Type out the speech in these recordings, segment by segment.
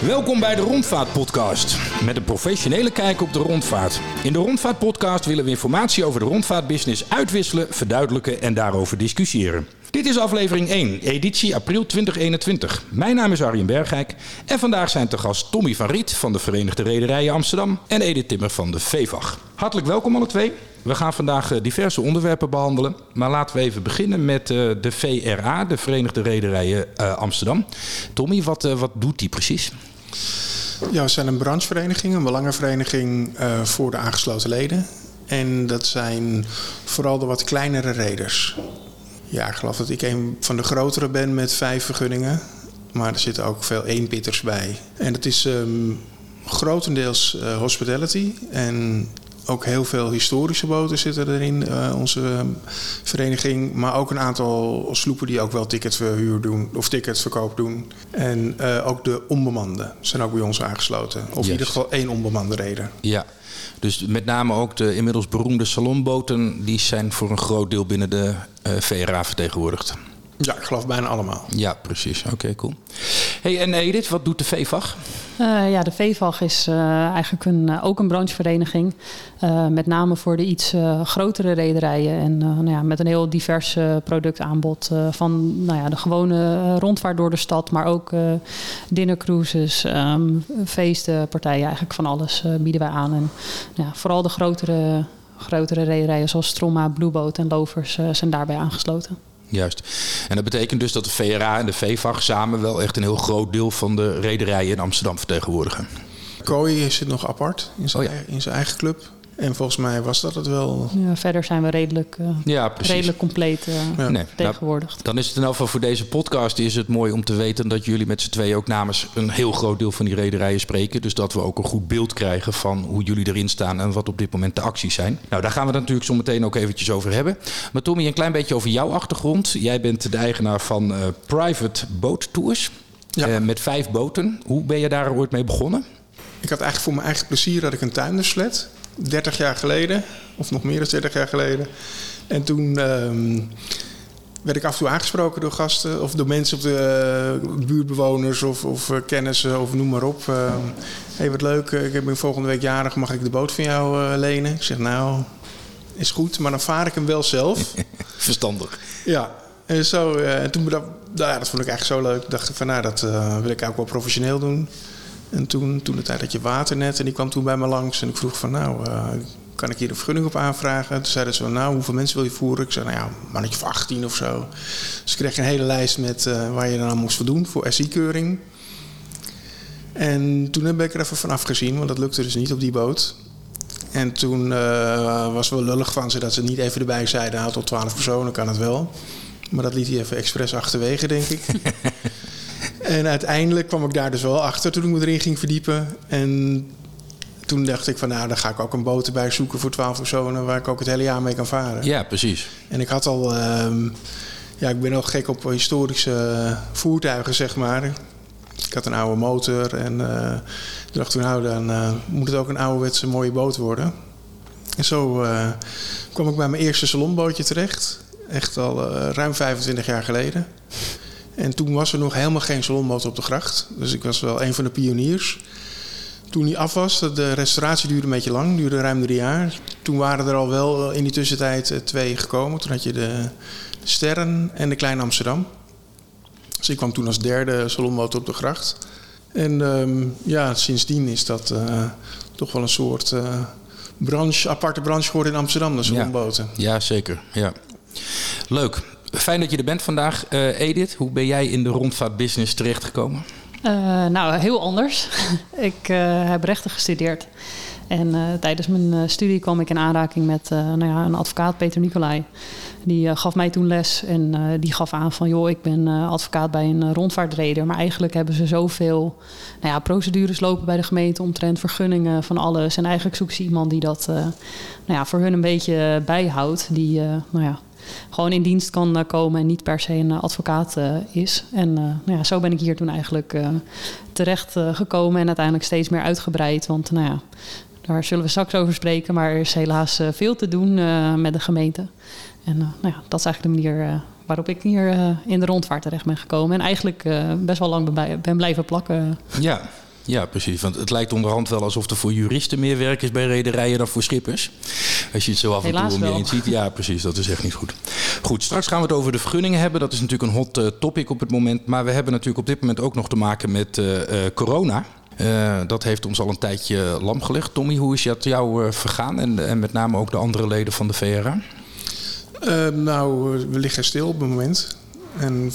Welkom bij de Rondvaart Podcast. Met een professionele kijk op de rondvaart. In de Rondvaart Podcast willen we informatie over de rondvaartbusiness uitwisselen, verduidelijken en daarover discussiëren. Dit is aflevering 1, editie april 2021. Mijn naam is Arjen Bergijk en vandaag zijn te gast Tommy van Riet van de Verenigde Rederijen Amsterdam en Edith Timmer van de VEVAG. Hartelijk welkom alle twee. We gaan vandaag eh, diverse onderwerpen behandelen. Maar laten we even beginnen met eh, de VRA, de Verenigde Rederijen eh, Amsterdam. Tommy, wat, wat doet die precies? Ja, we zijn een branchevereniging, een belangenvereniging voor de aangesloten leden. En dat zijn vooral de wat kleinere reders. Ja, ik geloof dat ik een van de grotere ben met vijf vergunningen. Maar er zitten ook veel eenpitters bij. En dat is um, grotendeels hospitality en ook heel veel historische boten zitten erin, uh, onze vereniging. Maar ook een aantal sloepen die ook wel ticketverhuur doen of ticketverkoop doen. En uh, ook de onbemande zijn ook bij ons aangesloten. Of in ieder geval één onbemande reden. Ja, dus met name ook de inmiddels beroemde salonboten, die zijn voor een groot deel binnen de uh, VRA vertegenwoordigd. Ja, ik geloof bijna allemaal. Ja, precies. Oké, cool. Hey, en Edith, wat doet de VVAG? Uh, ja, de VVAG is uh, eigenlijk een, uh, ook een branchevereniging. met name voor de iets grotere rederijen. En nou ja, met een heel divers productaanbod. van nou ja, de gewone rondvaart door de stad. Maar ook dinnercruises, um, feesten, partijen. Eigenlijk van alles bieden wij aan. En ja, vooral de grotere, grotere rederijen zoals Stroma, Blueboat en Lovers zijn daarbij aangesloten. Juist. En dat betekent dus dat de VRA en de VVAG samen wel echt een heel groot deel van de rederijen in Amsterdam vertegenwoordigen. Kooi zit nog apart in zijn, oh ja. in zijn eigen club. En volgens mij was dat het wel. Ja, verder zijn we redelijk, uh, ja, redelijk compleet uh, ja. nee, tegenwoordig. Nou, dan is het in elk geval voor deze podcast is het mooi om te weten dat jullie met z'n twee ook namens een heel groot deel van die rederijen spreken. Dus dat we ook een goed beeld krijgen van hoe jullie erin staan en wat op dit moment de acties zijn. Nou, daar gaan we het natuurlijk zo meteen ook eventjes over hebben. Maar Tommy, een klein beetje over jouw achtergrond. Jij bent de eigenaar van uh, Private Boat Tours. Ja. met vijf boten. Hoe ben je daar ooit mee begonnen? Ik had eigenlijk voor mijn eigen plezier dat ik een tuinderslet. 30 jaar geleden, of nog meer dan 30 jaar geleden. En toen ehm, werd ik af en toe aangesproken door gasten of door mensen op de uh, buurtbewoners of, of uh, kennissen of noem maar op. Hé, uh, hey, wat leuk, ik ben volgende week jarig, mag ik de boot van jou lenen? Ik zeg nou, is goed, maar dan vaar ik hem wel zelf. Verstandig. Ja, en zo, en toen dat, nou ja, dat vond ik eigenlijk zo leuk. Ik dacht van nou, dat wil ik ook wel professioneel doen. En toen, toen de tijd dat je waternet en die kwam toen bij me langs en ik vroeg van nou, uh, kan ik hier een vergunning op aanvragen? Toen zeiden ze van nou, hoeveel mensen wil je voeren? Ik zei nou ja, mannetje van 18 of zo. Dus ik kreeg een hele lijst met uh, waar je dan aan moest voldoen voor SI-keuring. En toen heb ik er even van afgezien, want dat lukte dus niet op die boot. En toen uh, was wel lullig van ze dat ze niet even erbij zeiden, nou, tot 12 personen kan het wel. Maar dat liet hij even expres achterwege, denk ik. En uiteindelijk kwam ik daar dus wel achter toen ik me erin ging verdiepen. En toen dacht ik van nou, dan ga ik ook een boot erbij zoeken voor twaalf personen waar ik ook het hele jaar mee kan varen. Ja, precies. En ik had al, um, ja, ik ben ook gek op historische voertuigen, zeg maar. Ik had een oude motor en uh, dacht toen, nou, dan uh, moet het ook een ouderwetse mooie boot worden. En zo uh, kwam ik bij mijn eerste salonbootje terecht. Echt al ruim 25 jaar geleden. En toen was er nog helemaal geen salonboot op de gracht. Dus ik was wel een van de pioniers. Toen die af was, de restauratie duurde een beetje lang, duurde ruim drie jaar. Toen waren er al wel in die tussentijd eh, twee gekomen. Toen had je de, de Sterren en de Kleine Amsterdam. Dus ik kwam toen als derde salonboot op de gracht. En um, ja, sindsdien is dat uh, toch wel een soort uh, branche, aparte branche geworden in Amsterdam, de salonboten. Ja, ja zeker. Ja. Leuk. Fijn dat je er bent vandaag, uh, Edith. Hoe ben jij in de rondvaartbusiness terechtgekomen? Uh, nou, heel anders. ik uh, heb rechten gestudeerd. En tijdens mijn studie kwam ik in aanraking met nou ja, een advocaat, Peter Nicolai. Die gaf mij toen les en die gaf aan van... joh, ik ben advocaat bij een rondvaartreder... maar eigenlijk hebben ze zoveel nou ja, procedures lopen bij de gemeente... omtrent vergunningen van alles. En eigenlijk zoek ze iemand die dat nou ja, voor hun een beetje bijhoudt. Die nou ja, gewoon in dienst kan eh, komen en niet per se een eh, advocaat eh, is. En nou ja, zo ben ik hier toen eigenlijk terecht gekomen en uiteindelijk steeds meer uitgebreid. Want nou ja, daar zullen we straks over spreken, maar er is helaas veel te doen met de gemeente. En nou ja, dat is eigenlijk de manier waarop ik hier in de rondvaart terecht ben gekomen. En eigenlijk best wel lang ben blijven plakken. Ja, ja, precies. Want het lijkt onderhand wel alsof er voor juristen meer werk is bij rederijen dan voor schippers. Als je het zo af en Helaas toe om je wel. heen ziet. Ja, precies. Dat is echt niet goed. Goed, straks gaan we het over de vergunningen hebben. Dat is natuurlijk een hot uh, topic op het moment. Maar we hebben natuurlijk op dit moment ook nog te maken met uh, corona. Uh, dat heeft ons al een tijdje lam gelegd. Tommy, hoe is dat jou vergaan? En, en met name ook de andere leden van de VRA? nou, we liggen stil op het moment. En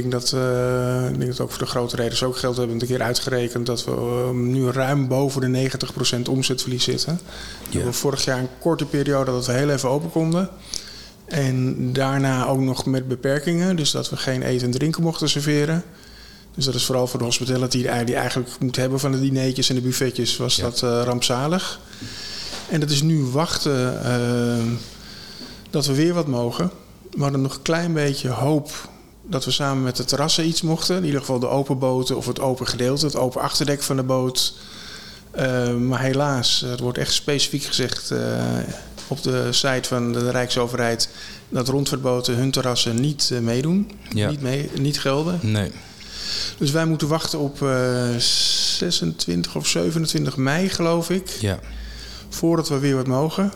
denk dat, uh, ik denk dat ook voor de grote reders ook geldt. We hebben een keer uitgerekend dat we uh, nu ruim boven de 90% omzetverlies zitten. Ja. We vorig jaar een korte periode dat we heel even open konden. En daarna ook nog met beperkingen. Dus dat we geen eten en drinken mochten serveren. Dus dat is vooral voor de hospitality die eigenlijk moet hebben van de dineetjes en de buffetjes. Was ja. dat uh, rampzalig. En dat is nu wachten dat we weer wat mogen. We hadden nog een klein beetje hoop dat we samen met de terrassen iets mochten. In ieder geval de open boten of het open gedeelte, het open achterdek van de boot. Uh, maar helaas, het wordt echt specifiek gezegd uh, op de site van de Rijksoverheid dat rondvaartboten hun terrassen niet uh, meedoen, ja. niet, mee, niet gelden. Nee. Dus wij moeten wachten op 26 of 27 mei, geloof ik, ja. voordat we weer wat mogen.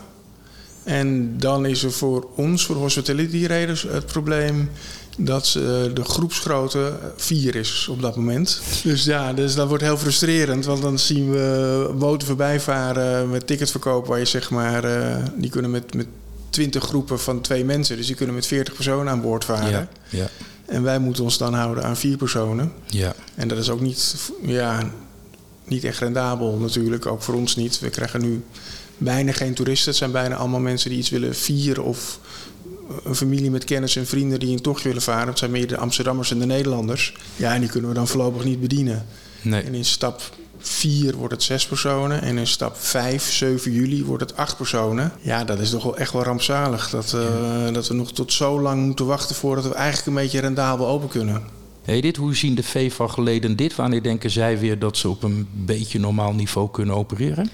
En dan is er voor ons, voor hospitality raiders, het probleem dat uh, de groepsgrootte vier is op dat moment. Dus ja, dus dat wordt heel frustrerend. Want dan zien we boten voorbij varen met ticketverkoop... waar je zeg maar... Uh, die kunnen met, met 20 groepen van twee mensen. Dus die kunnen met 40 personen aan boord varen. Ja, ja. En wij moeten ons dan houden aan vier personen. Ja. En dat is ook niet, ja, niet echt rendabel natuurlijk. Ook voor ons niet. We krijgen nu bijna geen toeristen. Het zijn bijna allemaal mensen die iets willen vieren... of een familie met kennis en vrienden die een tocht willen varen. Het zijn meer de Amsterdammers en de Nederlanders. Ja, en die kunnen we dan voorlopig niet bedienen. Nee. En in stap 4 wordt het zes personen. En in stap 5, 7 juli, wordt het acht personen. Ja, dat is toch wel echt wel rampzalig. Dat, uh, ja. dat we nog tot zo lang moeten wachten voordat we eigenlijk een beetje rendabel open kunnen. Hey, dit, hoe zien de V-van-geleden dit? Wanneer denken zij weer dat ze op een beetje normaal niveau kunnen opereren?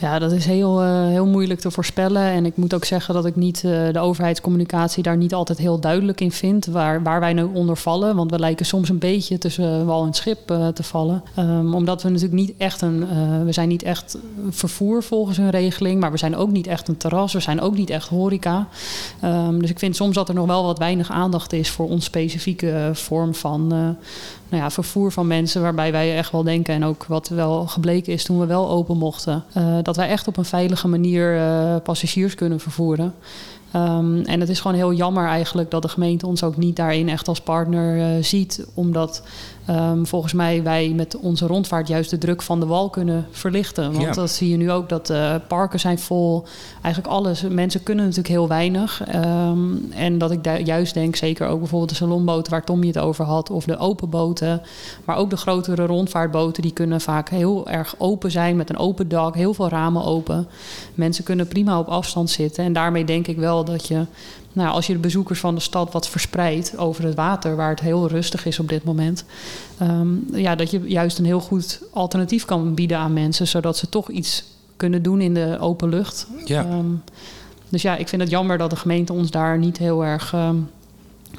Ja, dat is heel, uh, heel moeilijk te voorspellen. En ik moet ook zeggen dat ik niet uh, de overheidscommunicatie daar niet altijd heel duidelijk in vind. Waar, waar wij nu onder vallen. Want we lijken soms een beetje tussen wal en schip uh, te vallen. Um, omdat we natuurlijk niet echt een. we zijn niet echt vervoer volgens hun regeling. Maar we zijn ook niet echt een terras. We zijn ook niet echt horeca. Um, dus ik vind soms dat er nog wel wat weinig aandacht is voor ons specifieke vorm van nou ja, vervoer van mensen. Waarbij wij echt wel denken, en ook wat wel gebleken is toen we wel open mochten, uh, dat wij echt op een veilige manier uh, passagiers kunnen vervoeren. Um, en het is gewoon heel jammer eigenlijk dat de gemeente ons ook niet daarin echt als partner uh, ziet. Omdat um, volgens mij wij met onze rondvaart juist de druk van de wal kunnen verlichten. Want Ja. dat zie je nu ook, dat uh, parken zijn vol. Eigenlijk alles. Mensen kunnen natuurlijk heel weinig. Um, en dat ik daar juist denk, zeker ook bijvoorbeeld de salonboten waar Tommy het over had. Of de open boten. Maar ook de grotere rondvaartboten, die kunnen vaak heel erg open zijn. Met een open dak, heel veel ramen open. Mensen kunnen prima op afstand zitten. En daarmee denk ik wel dat je, nou, als je de bezoekers van de stad wat verspreidt over het water, waar het heel rustig is op dit moment, um, ja, dat je juist een heel goed alternatief kan bieden aan mensen, zodat ze toch iets kunnen doen in de open lucht. Ja. Um, dus ja, ik vind het jammer dat de gemeente ons daar niet heel erg um,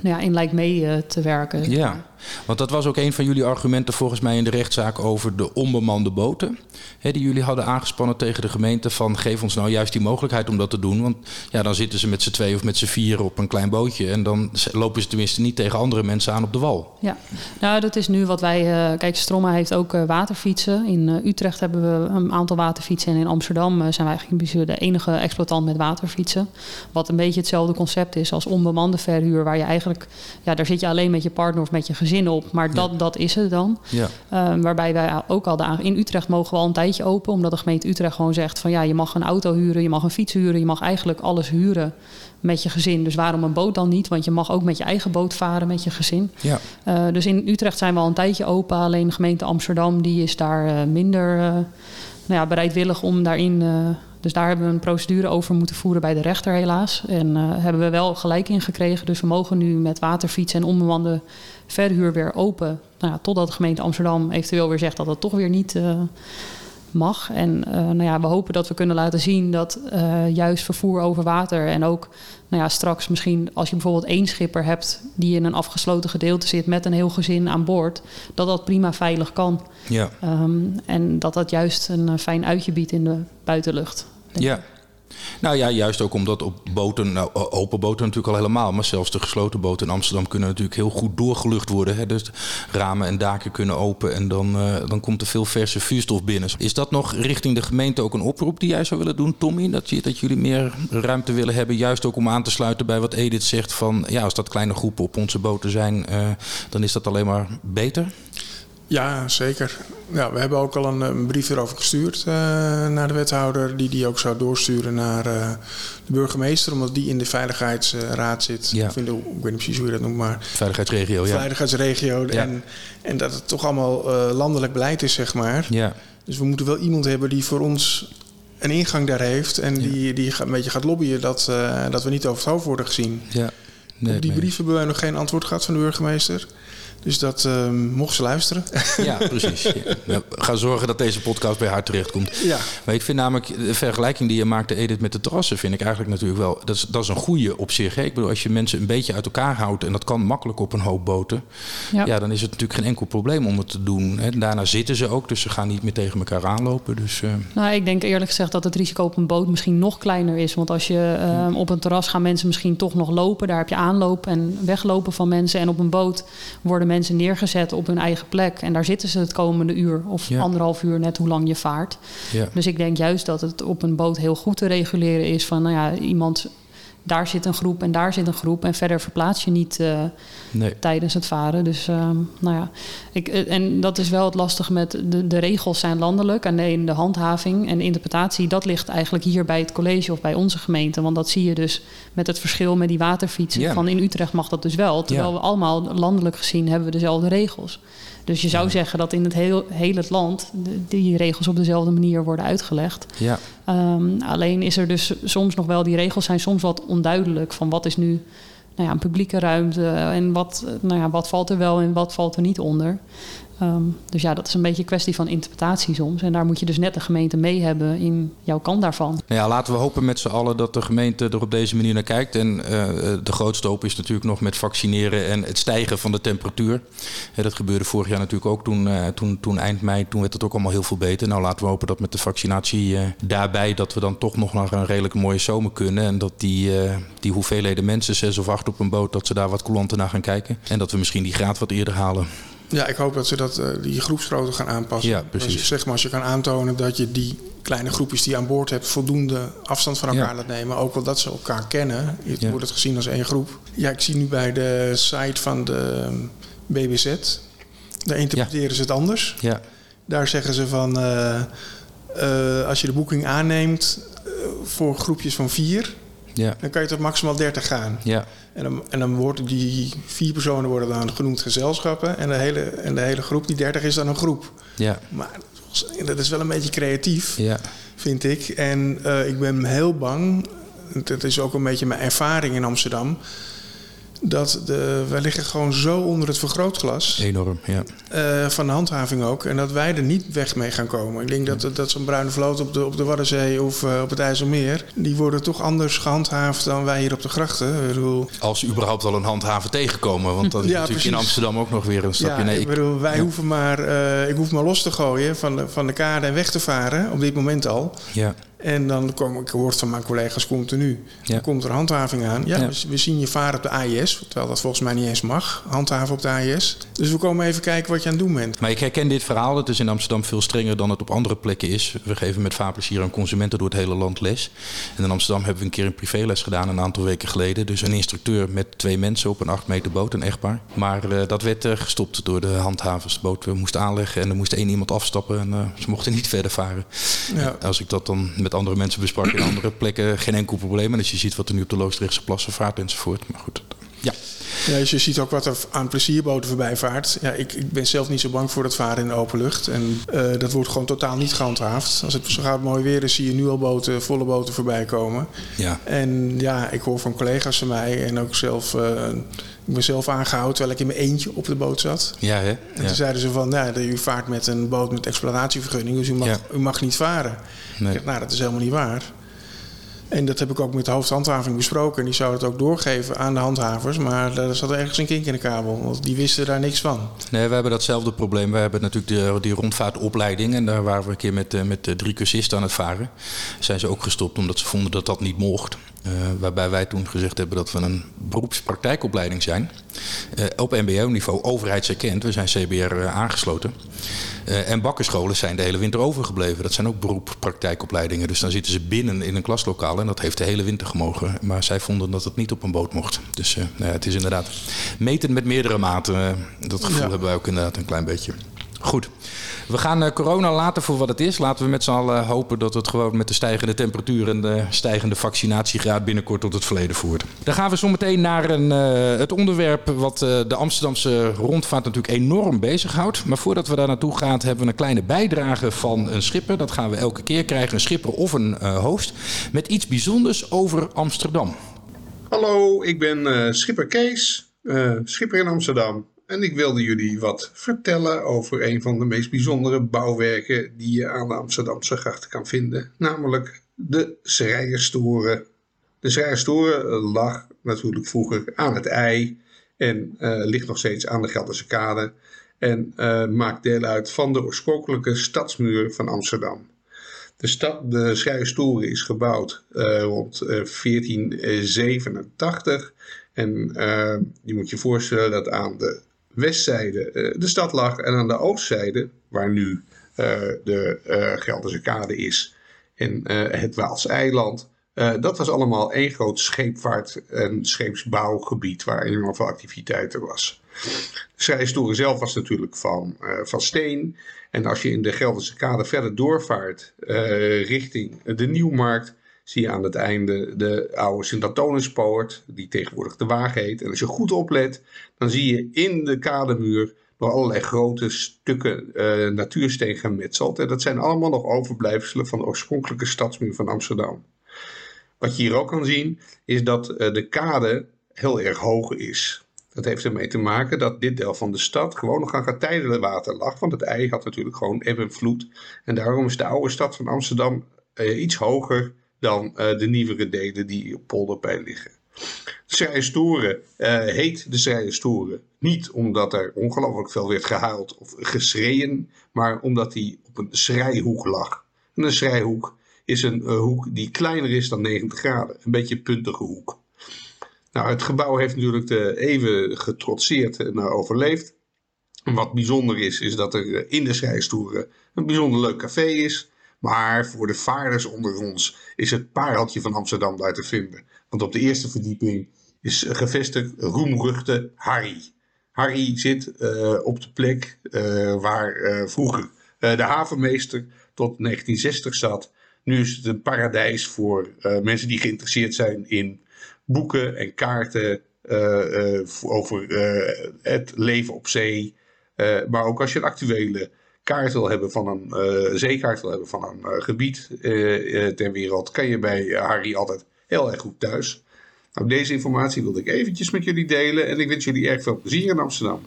nou ja, in lijkt mee uh, te werken. Ja, want dat was ook een van jullie argumenten volgens mij in de rechtszaak over de onbemande boten. Hè, die jullie hadden aangespannen tegen de gemeente van geef ons nou juist die mogelijkheid om dat te doen. Want ja, dan zitten ze met z'n twee of met z'n vier op een klein bootje. En dan lopen ze tenminste niet tegen andere mensen aan op de wal. Ja, nou dat is nu wat wij... Uh, kijk, Stromma heeft ook uh, waterfietsen. In uh, Utrecht hebben we een aantal waterfietsen. En in Amsterdam zijn wij eigenlijk de enige exploitant met waterfietsen. Wat een beetje hetzelfde concept is als onbemande verhuur. Waar je eigenlijk... Ja, daar zit je alleen met je partner of met je gezin op. Maar dat, Ja. dat is het dan. Ja. Uh, waarbij wij ook al... De, in Utrecht mogen we al een tijdje open. Omdat de gemeente Utrecht gewoon zegt van... ja, je mag een auto huren, je mag een fiets huren... je mag eigenlijk alles huren met je gezin. Dus waarom een boot dan niet? Want je mag ook met je eigen boot varen met je gezin. Ja. Uh, dus in Utrecht zijn we al een tijdje open. Alleen de gemeente Amsterdam die is daar uh, minder uh, nou ja, bereidwillig om daarin... Dus daar hebben we een procedure over moeten voeren bij de rechter helaas. En uh, hebben we wel gelijk in gekregen. Dus we mogen nu met waterfietsen en onbemande verhuur weer open. Nou totdat de gemeente Amsterdam eventueel weer zegt dat het toch weer niet... Mag. En uh, nou ja, we hopen dat we kunnen laten zien dat uh, juist vervoer over water en ook nou ja, straks misschien als je bijvoorbeeld één schipper hebt die in een afgesloten gedeelte zit met een heel gezin aan boord, dat dat prima veilig kan. Ja. Um, en dat dat juist een uh, fijn uitje biedt in de buitenlucht. Ja. Nou ja, juist ook omdat op boten, nou, open boten natuurlijk al helemaal, maar zelfs de gesloten boten in Amsterdam kunnen natuurlijk heel goed doorgelucht worden. Hè? Dus ramen en daken kunnen open en dan, uh, dan komt er veel verse vuurstof binnen. Is dat nog richting de gemeente ook een oproep die jij zou willen doen, Tommy? Dat, je, dat jullie meer ruimte willen hebben, juist ook om aan te sluiten bij wat Edith zegt van ja, als dat kleine groepen op onze boten zijn, uh, dan is dat alleen maar beter? Ja, zeker. Ja, we hebben ook al een, een brief erover gestuurd uh, naar de wethouder, die die ook zou doorsturen naar uh, de burgemeester, omdat die in de veiligheidsraad zit. Ja. Ik, weet niet precies hoe je dat noemt, maar. Veiligheidsregio, ja. Veiligheidsregio. Ja. En, en dat het toch allemaal uh, landelijk beleid is, zeg maar. Ja. Dus we moeten wel iemand hebben die voor ons een ingang daar heeft en die, die een beetje gaat lobbyen dat, dat we niet over het hoofd worden gezien. Ja. Nee, Op die brief hebben wij nog geen antwoord gehad van de burgemeester. Dus dat uh, mocht ze luisteren. Ja, precies. Ja. Gaan zorgen dat deze podcast bij haar terechtkomt. Ja. Maar ik vind namelijk de vergelijking die je maakte, Edith, met de terrassen, vind ik eigenlijk natuurlijk wel. Dat is, dat is een goede op zich. Hè? Ik bedoel, als je mensen een beetje uit elkaar houdt, en dat kan makkelijk op een hoop boten, ja. ja dan is het natuurlijk geen enkel probleem om het te doen. Hè? Daarna zitten ze ook, dus ze gaan niet meer tegen elkaar aanlopen. Dus, uh... Nou, ik denk eerlijk gezegd dat het risico op een boot misschien nog kleiner is. Want als je uh, op een terras gaan mensen misschien toch nog lopen, daar heb je aanloop en weglopen van mensen. En op een boot worden mensen neergezet op hun eigen plek. En daar zitten ze het komende uur of Ja. anderhalf uur, net hoe lang je vaart. Ja. Dus ik denk juist dat het op een boot heel goed te reguleren is van, nou ja, iemand, daar zit een groep en daar zit een groep. En verder verplaats je niet eh, Nee. tijdens het varen. Dus ehm, nou ja, ik, eh, en dat is wel het lastige met de, de regels zijn landelijk. En de, de handhaving en de interpretatie, dat ligt eigenlijk hier bij het college of bij onze gemeente. Want dat zie je dus met het verschil met die waterfietsen. Van in Utrecht mag dat dus wel. Terwijl we allemaal landelijk gezien hebben we dezelfde regels. Dus je zou zeggen dat in het heel, heel het land de- die regels op dezelfde manier worden uitgelegd. Ja. Ehm, alleen is er dus soms nog wel, die regels zijn soms wat onduidelijk van wat is nu nou ja, een publieke ruimte en wat, nou ja, wat valt er wel en wat valt er niet onder. Ehm, dus ja, dat is een beetje een kwestie van interpretatie soms. En daar moet je dus net de gemeente mee hebben in jouw kant daarvan. Nou ja, laten we hopen met z'n allen dat de gemeente er op deze manier naar kijkt. En eh, de grootste hoop is natuurlijk nog met vaccineren en het stijgen van de temperatuur. Dat gebeurde vorig jaar natuurlijk ook toen, eh, toen, toen eind mei. Toen werd het ook allemaal heel veel beter. Nou, laten we hopen dat met de vaccinatie eh, daarbij... dat we dan toch nog naar een redelijk mooie zomer kunnen. En dat die, die hoeveelheden mensen, zes of acht op een boot... dat ze daar wat coulanter naar gaan kijken. En dat we misschien die graad wat eerder halen. Ja, ik hoop dat ze dat, eh, die groepsgrootte gaan aanpassen. Ja, precies. Je, zeg maar, als je kan aantonen dat je die kleine groepjes die je aan boord hebt... voldoende afstand van elkaar Ja. laat nemen. Ook wel dat ze elkaar kennen. Ja. wordt het gezien als één groep. Ja, ik zie nu bij de site van de ehm, BBZ... daar interpreteren ze het anders. Ja, Daar zeggen ze van... eh, eh, als je de boeking aanneemt voor groepjes van vier... ja, dan kan je tot maximaal 30 gaan. ja. En dan, en dan worden die vier personen worden dan genoemd gezelschappen. En de, hele, en de hele groep, die 30 is dan een groep. ja, Maar dat is wel een beetje creatief, ja. vind ik. En eh, ik ben heel bang, dat is ook een beetje mijn ervaring in Amsterdam... dat de, wij liggen gewoon zo onder het vergrootglas, Enorm, ja. eh, van de handhaving ook... en dat wij er niet weg mee gaan komen. Ik denk dat, dat zo'n bruine vloot op de, op de Waddenzee of eh, op het IJsselmeer... die worden toch anders gehandhaafd dan wij hier op de grachten. Ik bedoel, Als ze überhaupt al een handhaven tegenkomen. Want dat is Ja, natuurlijk in. Amsterdam ook nog weer een stapje. Ja, nee, ik bedoel, wij hoeven maar, eh, ik hoef maar los te gooien van de, van de kade en weg te varen, op dit moment al. ja, En dan kom ik hoort van mijn collega's continu. Ja. Dan komt er handhaving aan. Ja, Ja. We, we zien je varen op de AIS, terwijl dat volgens mij niet eens mag, handhaven op de AIS. Dus we komen even kijken wat je aan het doen bent. Maar ik herken dit verhaal. Het is in Amsterdam veel strenger dan het op andere plekken is. We geven met vaarplezier aan consumenten door het hele land les. En in Amsterdam hebben we een keer een privéles gedaan een aantal weken geleden. Dus een instructeur met twee mensen op een acht meter boot, een echtpaar. Maar eh, dat werd eh, gestopt door de handhavers. De boot eh, moest aanleggen en er moest één iemand afstappen. En ze mochten niet verder varen. Ja. Als ik dat dan met andere mensen besprak in andere plekken, geen enkel probleem. En als je ziet wat er nu op de Loosdrechtse plassen vaart enzovoort. Maar goed, Ja. Ja, dus je ziet ook wat er aan plezierboten voorbij vaart. Ja, ik, ik ben zelf niet zo bang voor het varen in de open lucht. En uh, dat wordt gewoon totaal niet gehandhaafd. Als het zo gaat mooi weer is, zie je nu al boten, volle boten voorbij komen. Ja. En ja, ik hoor van collega's van mij en ook zelf... Uh, ik ben zelf aangehouden terwijl ik in mijn eentje op de boot zat. Ja, hè? En toen zeiden ze van, nou, u vaart met een boot met exploratievergunning, dus u mag, ja. u mag niet varen. Nee. Dacht, nou, dat is helemaal niet waar. En dat heb ik ook met de hoofdhandhaving besproken. En die zou het ook doorgeven aan de handhavers. Maar er zat ergens een kink in de kabel. Want die wisten daar niks van. Nee, we hebben datzelfde probleem. We hebben natuurlijk de, die rondvaartopleiding. En daar waren we een keer met, met drie cursisten aan het varen. Zijn ze ook gestopt omdat ze vonden dat dat niet mocht. Uh, waarbij wij toen gezegd hebben dat we een beroepspraktijkopleiding zijn. Uh, op MBO-niveau, overheidserkend. We zijn CBR uh, aangesloten. en bakkerscholen zijn de hele winter overgebleven. Dat zijn ook beroepspraktijkopleidingen. Dus dan zitten ze binnen in een klaslokaal. En dat heeft de hele winter gemogen. Maar zij vonden dat het niet op een boot mocht. Dus nou ja, het is inderdaad meten met meerdere maten. dat gevoel ja. hebben wij ook inderdaad een klein beetje. Goed. We gaan uh, corona laten voor wat het is. Laten we met z'n allen hopen dat het gewoon met de stijgende temperatuur en de stijgende vaccinatiegraad binnenkort tot het verleden voert. Dan gaan we zo meteen naar een, uh, het onderwerp wat uh, de Amsterdamse rondvaart natuurlijk enorm bezighoudt. Maar voordat we daar naartoe gaan, hebben we een kleine bijdrage van een schipper. Dat gaan we elke keer krijgen, een schipper of een host. Met iets bijzonders over Amsterdam. Hallo, ik ben schipper Kees, schipper in Amsterdam. En ik wilde jullie wat vertellen over een van de meest bijzondere bouwwerken die je aan de Amsterdamse grachten kan vinden, namelijk de Schrijerstoren. De Schrijerstoren lag natuurlijk vroeger aan het IJ en uh, ligt nog steeds aan de Gelderse Kade en uh, maakt deel uit van de oorspronkelijke stadsmuur van Amsterdam. De, stad, de is gebouwd uh, rond 1487 en je moet je voorstellen dat aan de westzijde uh, de stad lag en aan de oostzijde, waar nu uh, de uh, Gelderse Kade is en het Waalse eiland, dat was allemaal één groot scheepvaart- en scheepsbouwgebied waar enorm veel activiteiten was. De Schrijstoren zelf was natuurlijk van, van steen. En als je in de Gelderse Kade verder doorvaart richting de Nieuwmarkt, zie je aan het einde de oude Sint-Antonispoort, die tegenwoordig de Waag heet. En als je goed oplet, dan zie je in de kademuur nog allerlei grote stukken uh, natuursteen gemetseld. En dat zijn allemaal nog overblijfselen van de oorspronkelijke stadsmuur van Amsterdam. Wat je hier ook kan zien, is dat uh, de kade heel erg hoog is. Dat heeft ermee te maken dat dit deel van de stad gewoon nog aan getijdelijk water lag. Want het ei had natuurlijk gewoon eb en vloed. En daarom is de oude stad van Amsterdam uh, iets hoger dan uh, de nieuwere delen die op polderpijn liggen. De Schrijerstoren uh, heet de Schrijerstoren niet omdat er ongelooflijk veel werd gehuild of geschreeuwen, maar omdat hij op een schrijhoek lag. En een schrijhoek is een uh, hoek die kleiner is dan 90 graden, een beetje een puntige hoek. Nou, het gebouw heeft natuurlijk de even getrotseerd en overleefd. Wat bijzonder is, is dat er in de Schrijstoeren een bijzonder leuk café is. Maar voor de vaarders onder ons is het pareltje van Amsterdam daar te vinden. Want op de eerste verdieping is gevestigd roemruchte Harry. Harry zit uh, op de plek uh, waar uh, vroeger de havenmeester tot 1960 zat. Nu is het een paradijs voor mensen die geïnteresseerd zijn in boeken en kaarten over het leven op zee. maar ook als je een actuele kaart wil hebben van een uh, zeekaart wil hebben van een uh, gebied uh, ter wereld, kan je bij Harry altijd heel erg goed thuis. Nou, deze informatie wilde ik eventjes met jullie delen en ik wens jullie erg veel plezier in Amsterdam.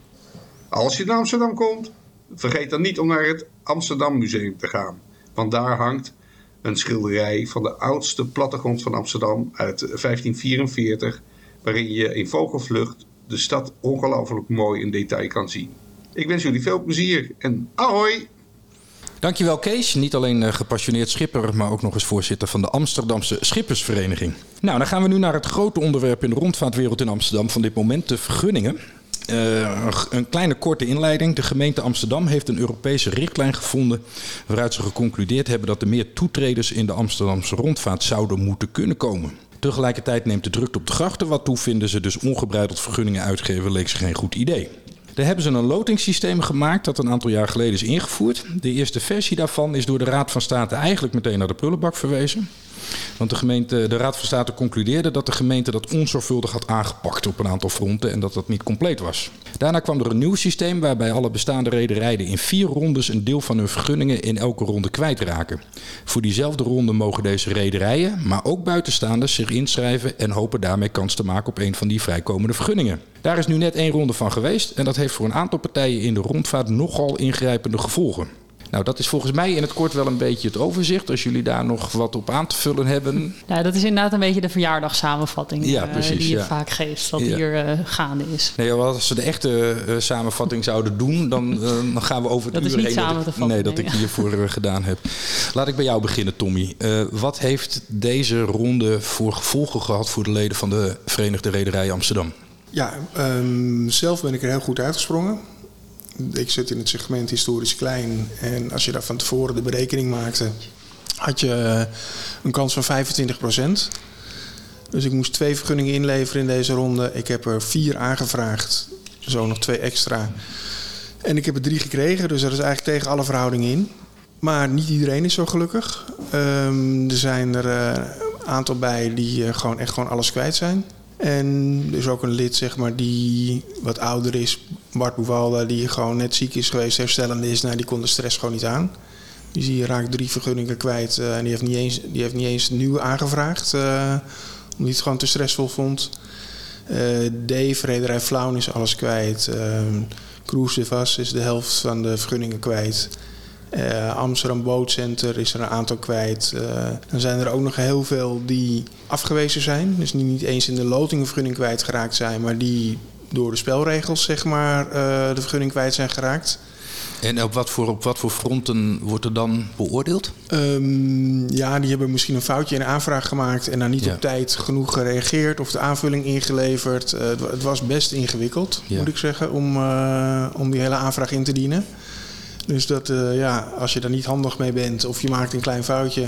Als je naar Amsterdam komt, vergeet dan niet om naar het Amsterdam Museum te gaan. Want daar hangt een schilderij van de oudste plattegrond van Amsterdam uit 1544, waarin je in vogelvlucht de stad ongelooflijk mooi in detail kan zien. Ik wens jullie veel plezier en ahoi! Dankjewel Kees, niet alleen uh, gepassioneerd schipper, maar ook nog eens voorzitter van de Amsterdamse Schippersvereniging. Nou, dan gaan we nu naar het grote onderwerp in de rondvaartwereld in Amsterdam van dit moment, de vergunningen. Uh, een kleine korte inleiding. De gemeente Amsterdam heeft een Europese richtlijn gevonden waaruit ze geconcludeerd hebben dat er meer toetreders in de Amsterdamse rondvaart zouden moeten kunnen komen. Tegelijkertijd neemt de drukte op de grachten wat toe, vinden ze dus ongebreideld vergunningen uitgeven leek ze geen goed idee. Daar hebben ze een lotingssysteem gemaakt dat een aantal jaar geleden is ingevoerd. De eerste versie daarvan is door de Raad van State eigenlijk meteen naar de prullenbak verwezen. Want de, gemeente, de Raad van State concludeerde dat de gemeente dat onzorgvuldig had aangepakt op een aantal fronten en dat dat niet compleet was. Daarna kwam er een nieuw systeem waarbij alle bestaande rederijen in vier rondes een deel van hun vergunningen in elke ronde kwijtraken. Voor diezelfde ronde mogen deze rederijen, maar ook buitenstaanders, zich inschrijven en hopen daarmee kans te maken op een van die vrijkomende vergunningen. Daar is nu net één ronde van geweest en dat heeft voor een aantal partijen in de rondvaart nogal ingrijpende gevolgen. Nou, dat is volgens mij in het kort wel een beetje het overzicht. Als jullie daar nog wat op aan te vullen hebben. Ja, dat is inderdaad een beetje de verjaardagssamenvatting Ja, eh, precies, die je ja. vaak geeft, wat Ja. hier eh, gaande is. Nee, want als ze de echte eh, samenvatting zouden doen, dan, dan gaan we over het Dat is uur niet heen samen dat te ik, vatten, nee, dat ik hiervoor gedaan heb. Laat ik bij jou beginnen, Tommy. Eh, wat heeft deze ronde voor gevolgen gehad voor de leden van de Verenigde Rederij Amsterdam? Ja, ehm, zelf ben ik er heel goed uitgesprongen. Ik zit in het segment historisch klein. En als je daar van tevoren de berekening maakte, had je eh, een kans van 25% Dus ik moest twee vergunningen inleveren in deze ronde. Ik heb er vier aangevraagd, zo nog twee extra. En ik heb er drie gekregen, dus dat is eigenlijk tegen alle verhoudingen in. Maar niet iedereen is zo gelukkig. Ehm, er zijn er eh, een aantal bij die eh, gewoon echt gewoon alles kwijt zijn. En is ook een lid, zeg maar, die wat ouder is, Bart Boevalda, die gewoon net ziek is geweest, herstellende is. Nou, die kon de stress gewoon niet aan. Dus die raakt drie vergunningen kwijt eh, en die heeft niet eens, die heeft niet eens nieuw aangevraagd. eh, omdat hij het gewoon te stressvol vond. Eh Dave, Rederij Flauw is alles kwijt. Ehm Cruise de Vas is de helft van de vergunningen kwijt. Eh, Amsterdam Bootcenter is er een aantal kwijt. Eh, dan zijn er ook nog heel veel die afgewezen zijn. Dus die niet eens in de lotingvergunning kwijtgeraakt zijn, maar die door de spelregels zeg maar, eh, de vergunning kwijt zijn geraakt. En op wat voor, op wat voor fronten wordt er dan beoordeeld? Ehm, ja, die hebben misschien een foutje in de aanvraag gemaakt en dan niet Ja. op tijd genoeg gereageerd of de aanvulling ingeleverd. Het wa- het was best ingewikkeld, Ja. moet ik zeggen, om, om die hele aanvraag in te dienen. Dus dat, eh, ja, als je daar niet handig mee bent of je maakt een klein foutje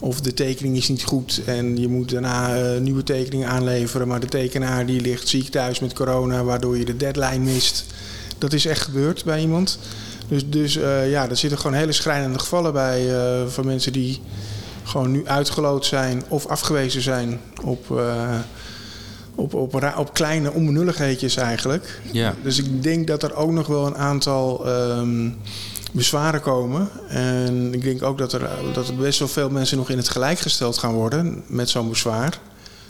of de tekening is niet goed en je moet daarna eh, nieuwe tekeningen aanleveren, maar de tekenaar die ligt ziek thuis met corona, waardoor je de deadline mist. Dat is echt gebeurd bij iemand. Dus, dus eh, ja, er zitten gewoon hele schrijnende gevallen bij van mensen die gewoon nu uitgeloot zijn of afgewezen zijn op, op, op, op kleine onbenulligheidjes eigenlijk. Ja. Dus ik denk dat er ook nog wel een aantal ehm, bezwaren komen. En ik denk ook dat er, dat er best wel veel mensen nog in het gelijk gesteld gaan worden met zo'n bezwaar.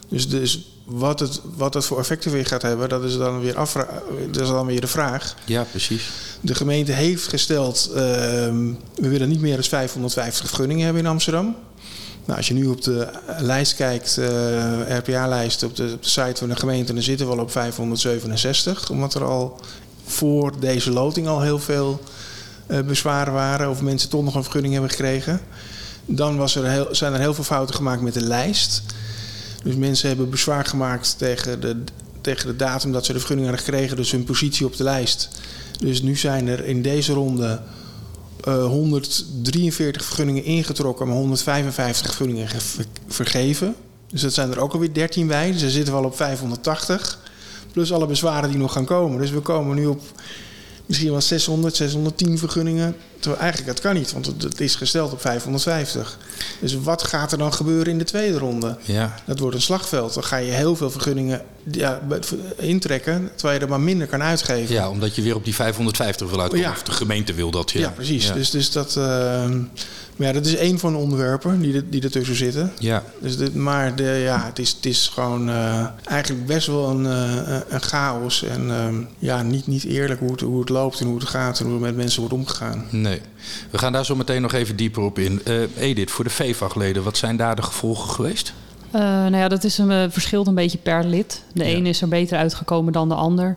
Dus, dus wat, het, wat het voor effecten weer gaat hebben, dat is dan weer, afvra- dat is dan weer de vraag. Ja, precies. De gemeente heeft gesteld, ehm, we willen niet meer dan 550 vergunningen hebben in Amsterdam. Nou, als je nu op de lijst kijkt, eh RPA-lijst op de, op de site van de gemeente, dan zitten we al op 567. Omdat er al voor deze loting al heel veel eh, bezwaren waren of mensen toch nog een vergunning hebben gekregen. Dan was er heel, zijn er heel veel fouten gemaakt met de lijst. Dus mensen hebben bezwaar gemaakt tegen de, tegen de datum dat ze de vergunning hadden gekregen, dus hun positie op de lijst. Dus nu zijn er in deze ronde eh, 143 vergunningen ingetrokken, maar 155 vergunningen ge- vergeven. Dus dat zijn er ook alweer 13 bij. Dus dan zitten we al op 580. Plus alle bezwaren die nog gaan komen. Dus we komen nu op misschien wel 600, 610 vergunningen. Terwijl eigenlijk dat kan niet, want het- is gesteld op 550. Dus wat gaat er dan gebeuren in de tweede ronde? Ja. Dat wordt een slagveld. Dan ga je heel veel vergunningen ja, intrekken, terwijl je er maar minder kan uitgeven. ja, omdat je weer op die 550 wil uitkomen. Ja. Of de gemeente wil dat. Ja, Ja, precies. Dus, dus dat, eh, maar ja, dat is één van de onderwerpen die, er- die ertussen zitten. ja. Dus dit, maar de, ja, het, is, het is gewoon eh, eigenlijk best wel een, eh, een chaos. En ehm, ja, niet, niet eerlijk hoe het, hoe het loopt en hoe het gaat en hoe er met mensen wordt omgegaan. Nee. We gaan daar zo meteen nog even dieper op in. Eh, Edith, voor de VVAG-leden, wat zijn daar de gevolgen geweest? Eh, nou ja, dat is een, verschilt een beetje per lid. De Ja. een is er beter uitgekomen dan de ander.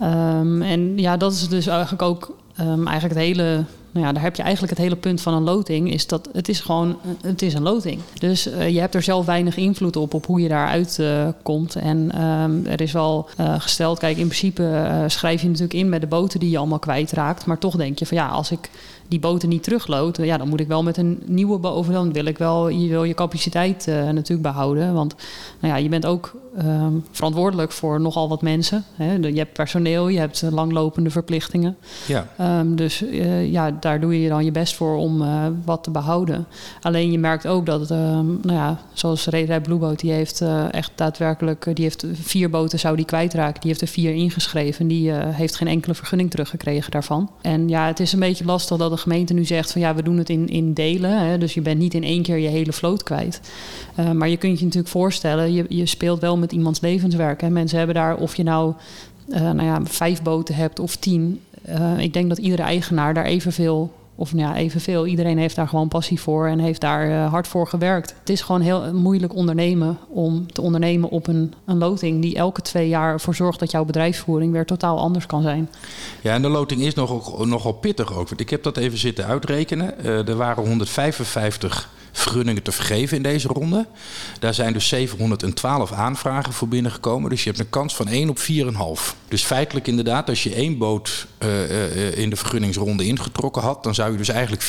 Ehm, en ja, dat is dus eigenlijk ook ehm, eigenlijk het hele. Nou ja, daar heb je eigenlijk het hele punt van een loting. Is dat het is gewoon het is een loting. Dus eh, je hebt er zelf weinig invloed op, op hoe je daaruit eh, komt. En ehm, er is wel eh, gesteld, kijk, in principe eh, schrijf je natuurlijk in met de boten die je allemaal kwijtraakt. Maar toch denk je van ja, als ik die boten niet terugloopt, ja, dan moet ik wel met een nieuwe boven. Dan wil ik wel, je wil je capaciteit uh, natuurlijk behouden. Want nou ja, je bent ook um, verantwoordelijk voor nogal wat mensen. Hè. Je hebt personeel, je hebt langlopende verplichtingen. Ja. Um, dus uh, ja, daar doe je dan je best voor om uh, wat te behouden. Alleen je merkt ook dat, um, nou ja, zoals Red Blue Boat, die heeft echt daadwerkelijk, die heeft vier boten zou die kwijtraken. Die heeft er vier ingeschreven. Die heeft geen enkele vergunning teruggekregen daarvan. En ja, het is een beetje lastig dat gemeente nu zegt van ja, we doen het in, in delen. Hè, dus je bent niet in één keer je hele vloot kwijt. Uh, maar je kunt je natuurlijk voorstellen, je, je speelt wel met iemands levenswerk. Hè. Mensen hebben daar, of je nou, uh, nou ja, vijf boten hebt of tien. Uh, ik denk dat iedere eigenaar daar evenveel of nou ja, evenveel. Iedereen heeft daar gewoon passie voor en heeft daar uh, hard voor gewerkt. Het is gewoon heel moeilijk ondernemen om te ondernemen op een, een loting die elke twee jaar ervoor zorgt dat jouw bedrijfsvoering weer totaal anders kan zijn. Ja, en de loting is nogal, nogal pittig ook. Want ik heb dat even zitten uitrekenen. Uh, er waren 155 vergunningen te vergeven in deze ronde. Daar zijn dus 712 aanvragen voor binnengekomen. Dus je hebt een kans van 1 op 4,5. Dus feitelijk inderdaad, als je één boot uh, uh, in de vergunningsronde ingetrokken had, dan zou je dus eigenlijk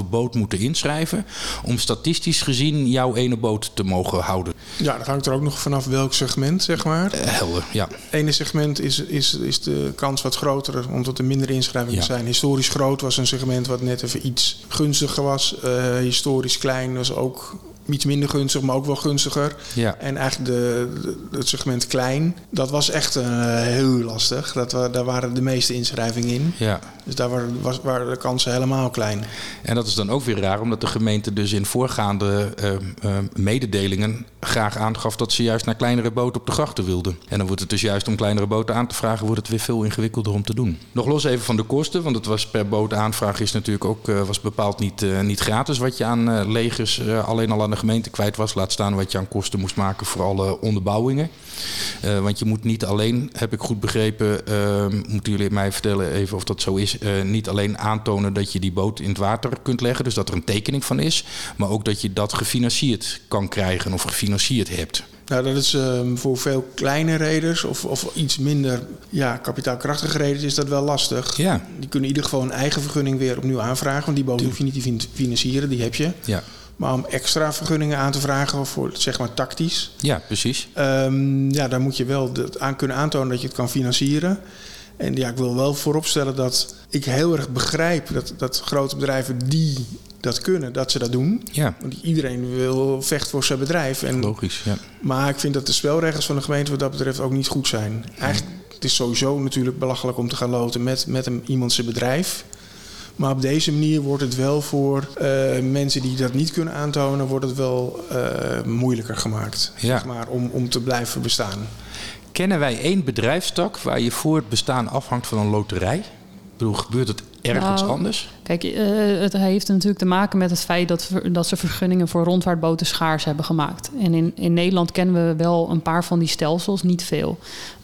4,5 boot moeten inschrijven om statistisch gezien jouw ene boot te mogen houden. Ja, dat hangt er ook nog vanaf welk segment, zeg maar. Uh, helder, ja. Het ene segment is, is, is de kans wat groter, omdat er minder inschrijvingen ja. zijn. Historisch groot was een segment wat net even iets gunstiger was. historisch klein was ook iets minder gunstig, maar ook wel gunstiger. Ja. En eigenlijk de, de, het segment klein, dat was echt uh, heel lastig. Dat, daar waren de meeste inschrijvingen in. Ja. Dus daar waren, was, waren de kansen helemaal klein. En dat is dan ook weer raar, omdat de gemeente dus in voorgaande uh, uh, mededelingen graag aangaf dat ze juist naar kleinere boten op de grachten wilden. En dan wordt het dus juist om kleinere boten aan te vragen, wordt het weer veel ingewikkelder om te doen. Nog los even van de kosten, want het was per boot aanvraag is natuurlijk ook was bepaald niet, niet gratis wat je aan legers alleen al aan de gemeente kwijt was. Laat staan wat je aan kosten moest maken voor alle onderbouwingen. Uh, want je moet niet alleen, heb ik goed begrepen, uh, moeten jullie mij vertellen even of dat zo is, uh, niet alleen aantonen dat je die boot in het water kunt leggen, dus dat er een tekening van is, maar ook dat je dat gefinancierd kan krijgen of gefinancierd hebt. Nou, dat is um, voor veel kleine reders of, of iets minder ja, kapitaalkrachtige reders is dat wel lastig. Ja. Die kunnen in ieder geval een eigen vergunning weer opnieuw aanvragen, want die boot hoef je niet te financieren, die heb je. Ja. Maar om extra vergunningen aan te vragen voor zeg maar tactisch. Ja, precies. Um, ja, daar moet je wel aan kunnen aantonen dat je het kan financieren. En ja, ik wil wel vooropstellen dat ik heel erg begrijp dat, dat grote bedrijven die dat kunnen, dat ze dat doen. Ja. Want iedereen wil vechten voor zijn bedrijf. En, Logisch, ja. Maar ik vind dat de spelregels van de gemeente wat dat betreft ook niet goed zijn. Eigenlijk, het is sowieso natuurlijk belachelijk om te gaan loten met, met een, iemand zijn bedrijf. Maar op deze manier wordt het wel voor uh, mensen die dat niet kunnen aantonen, wordt het wel uh, moeilijker gemaakt. Ja. Zeg maar, om, om te blijven bestaan. Kennen wij één bedrijfstak waar je voor het bestaan afhangt van een loterij? Ik bedoel, gebeurt het ergens nou, anders? Kijk, uh, het heeft natuurlijk te maken met het feit dat, dat ze vergunningen voor rondvaartboten schaars hebben gemaakt. En in, in Nederland kennen we wel een paar van die stelsels, niet veel.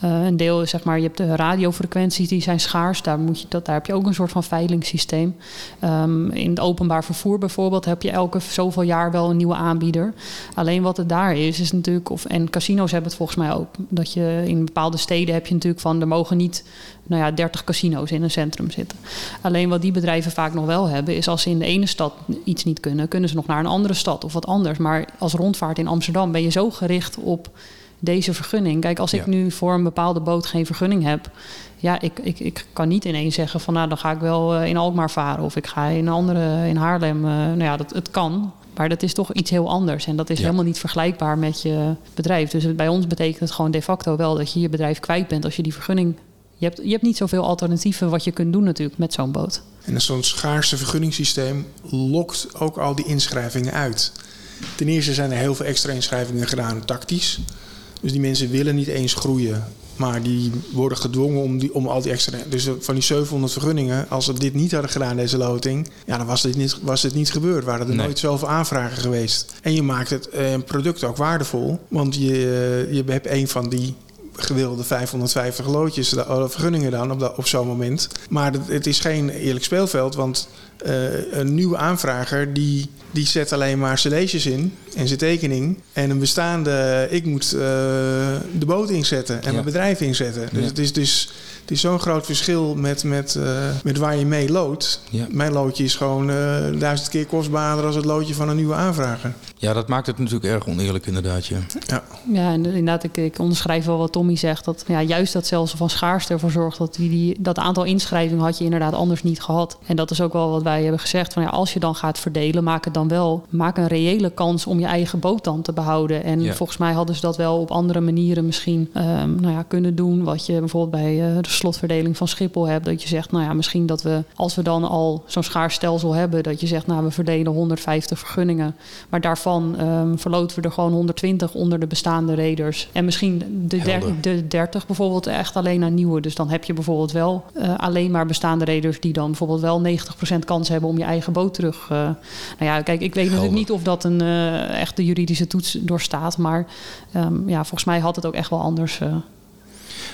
Uh, een deel is zeg maar, je hebt de radiofrequenties die zijn schaars. Daar, moet je, dat, daar heb je ook een soort van veilingssysteem. Um, in het openbaar vervoer bijvoorbeeld heb je elke zoveel jaar wel een nieuwe aanbieder. Alleen wat het daar is, is natuurlijk, of, en casino's hebben het volgens mij ook, dat je in bepaalde steden heb je natuurlijk van, er mogen niet nou ja, 30 casino's in een centrum zitten. Alleen wat die bedrijven vaak nog wel hebben, is als ze in de ene stad iets niet kunnen, kunnen ze nog naar een andere stad of wat anders. Maar als rondvaart in Amsterdam ben je zo gericht op deze vergunning. Kijk, als ik nu voor een bepaalde boot geen vergunning heb, ja, ik, ik, ik kan niet ineens zeggen van nou dan ga ik wel eh, in Alkmaar varen of ik ga in een andere in Haarlem. Uh, nou ja, dat, het kan. Maar dat is toch iets heel anders. En dat is helemaal niet vergelijkbaar met je bedrijf. Dus bij ons betekent het gewoon de facto wel dat je je bedrijf kwijt bent als je die vergunning je hebt, je hebt niet zoveel alternatieven wat je kunt doen natuurlijk met zo'n boot. En zo'n schaarse vergunningssysteem lokt ook al die inschrijvingen uit. Ten eerste zijn er heel veel extra inschrijvingen gedaan tactisch. Dus die mensen willen niet eens groeien. Maar die worden gedwongen om, die, om al die extra... Dus van die 700 vergunningen, als ze dit niet hadden gedaan, deze loting... Ja, dan was dit niet, was dit niet gebeurd. Waren er nooit zoveel aanvragen geweest. En je maakt het eh, product ook waardevol. Want je, je hebt een van die gewilde 550 loodjes, de vergunningen dan op, op zo'n moment. Maar het, is geen eerlijk speelveld, want uh, een nieuwe aanvrager die, die zet alleen maar zijn leesjes in en zijn tekening. En een bestaande, ik moet uh, de boot inzetten en ja. mijn bedrijf inzetten. Dus ja. het is dus Het is zo'n groot verschil met, met, uh, met waar je mee loodt. Ja. Mijn loodje is gewoon duizend keer kostbaarder als het loodje van een nieuwe aanvrager. Ja, dat maakt het natuurlijk erg oneerlijk inderdaad. Ja, ja. ja en inderdaad, ik, ik onderschrijf wel wat Tommy zegt. Dat ja, juist dat zelfs van schaarste ervoor zorgt dat die, die, dat aantal inschrijvingen had je inderdaad anders niet gehad. En dat is ook wel wat wij hebben gezegd. Van, ja, als je dan gaat verdelen, maak het dan wel. Maak een reële kans om je eigen boot dan te behouden. En Ja. volgens mij hadden ze dat wel op andere manieren misschien ehm, nou ja, kunnen doen. Wat je bijvoorbeeld bij eh, de slotverdeling van Schiphol hebt. Dat je zegt, nou ja, misschien dat we, als we dan al zo'n schaars stelsel hebben, dat je zegt, nou, we verdelen 150 vergunningen. Maar daarvan ehm, verloten we er gewoon 120 onder de bestaande raiders. En misschien de, der- de 30 bijvoorbeeld echt alleen aan nieuwe. Dus dan heb je bijvoorbeeld wel eh, alleen maar bestaande raiders die dan bijvoorbeeld wel 90% kans hebben om je eigen boot terug. eh, nou ja, kijk, ik weet natuurlijk niet of dat een eh, echt de juridische toets doorstaat. Maar ehm, ja, volgens mij had het ook echt wel anders.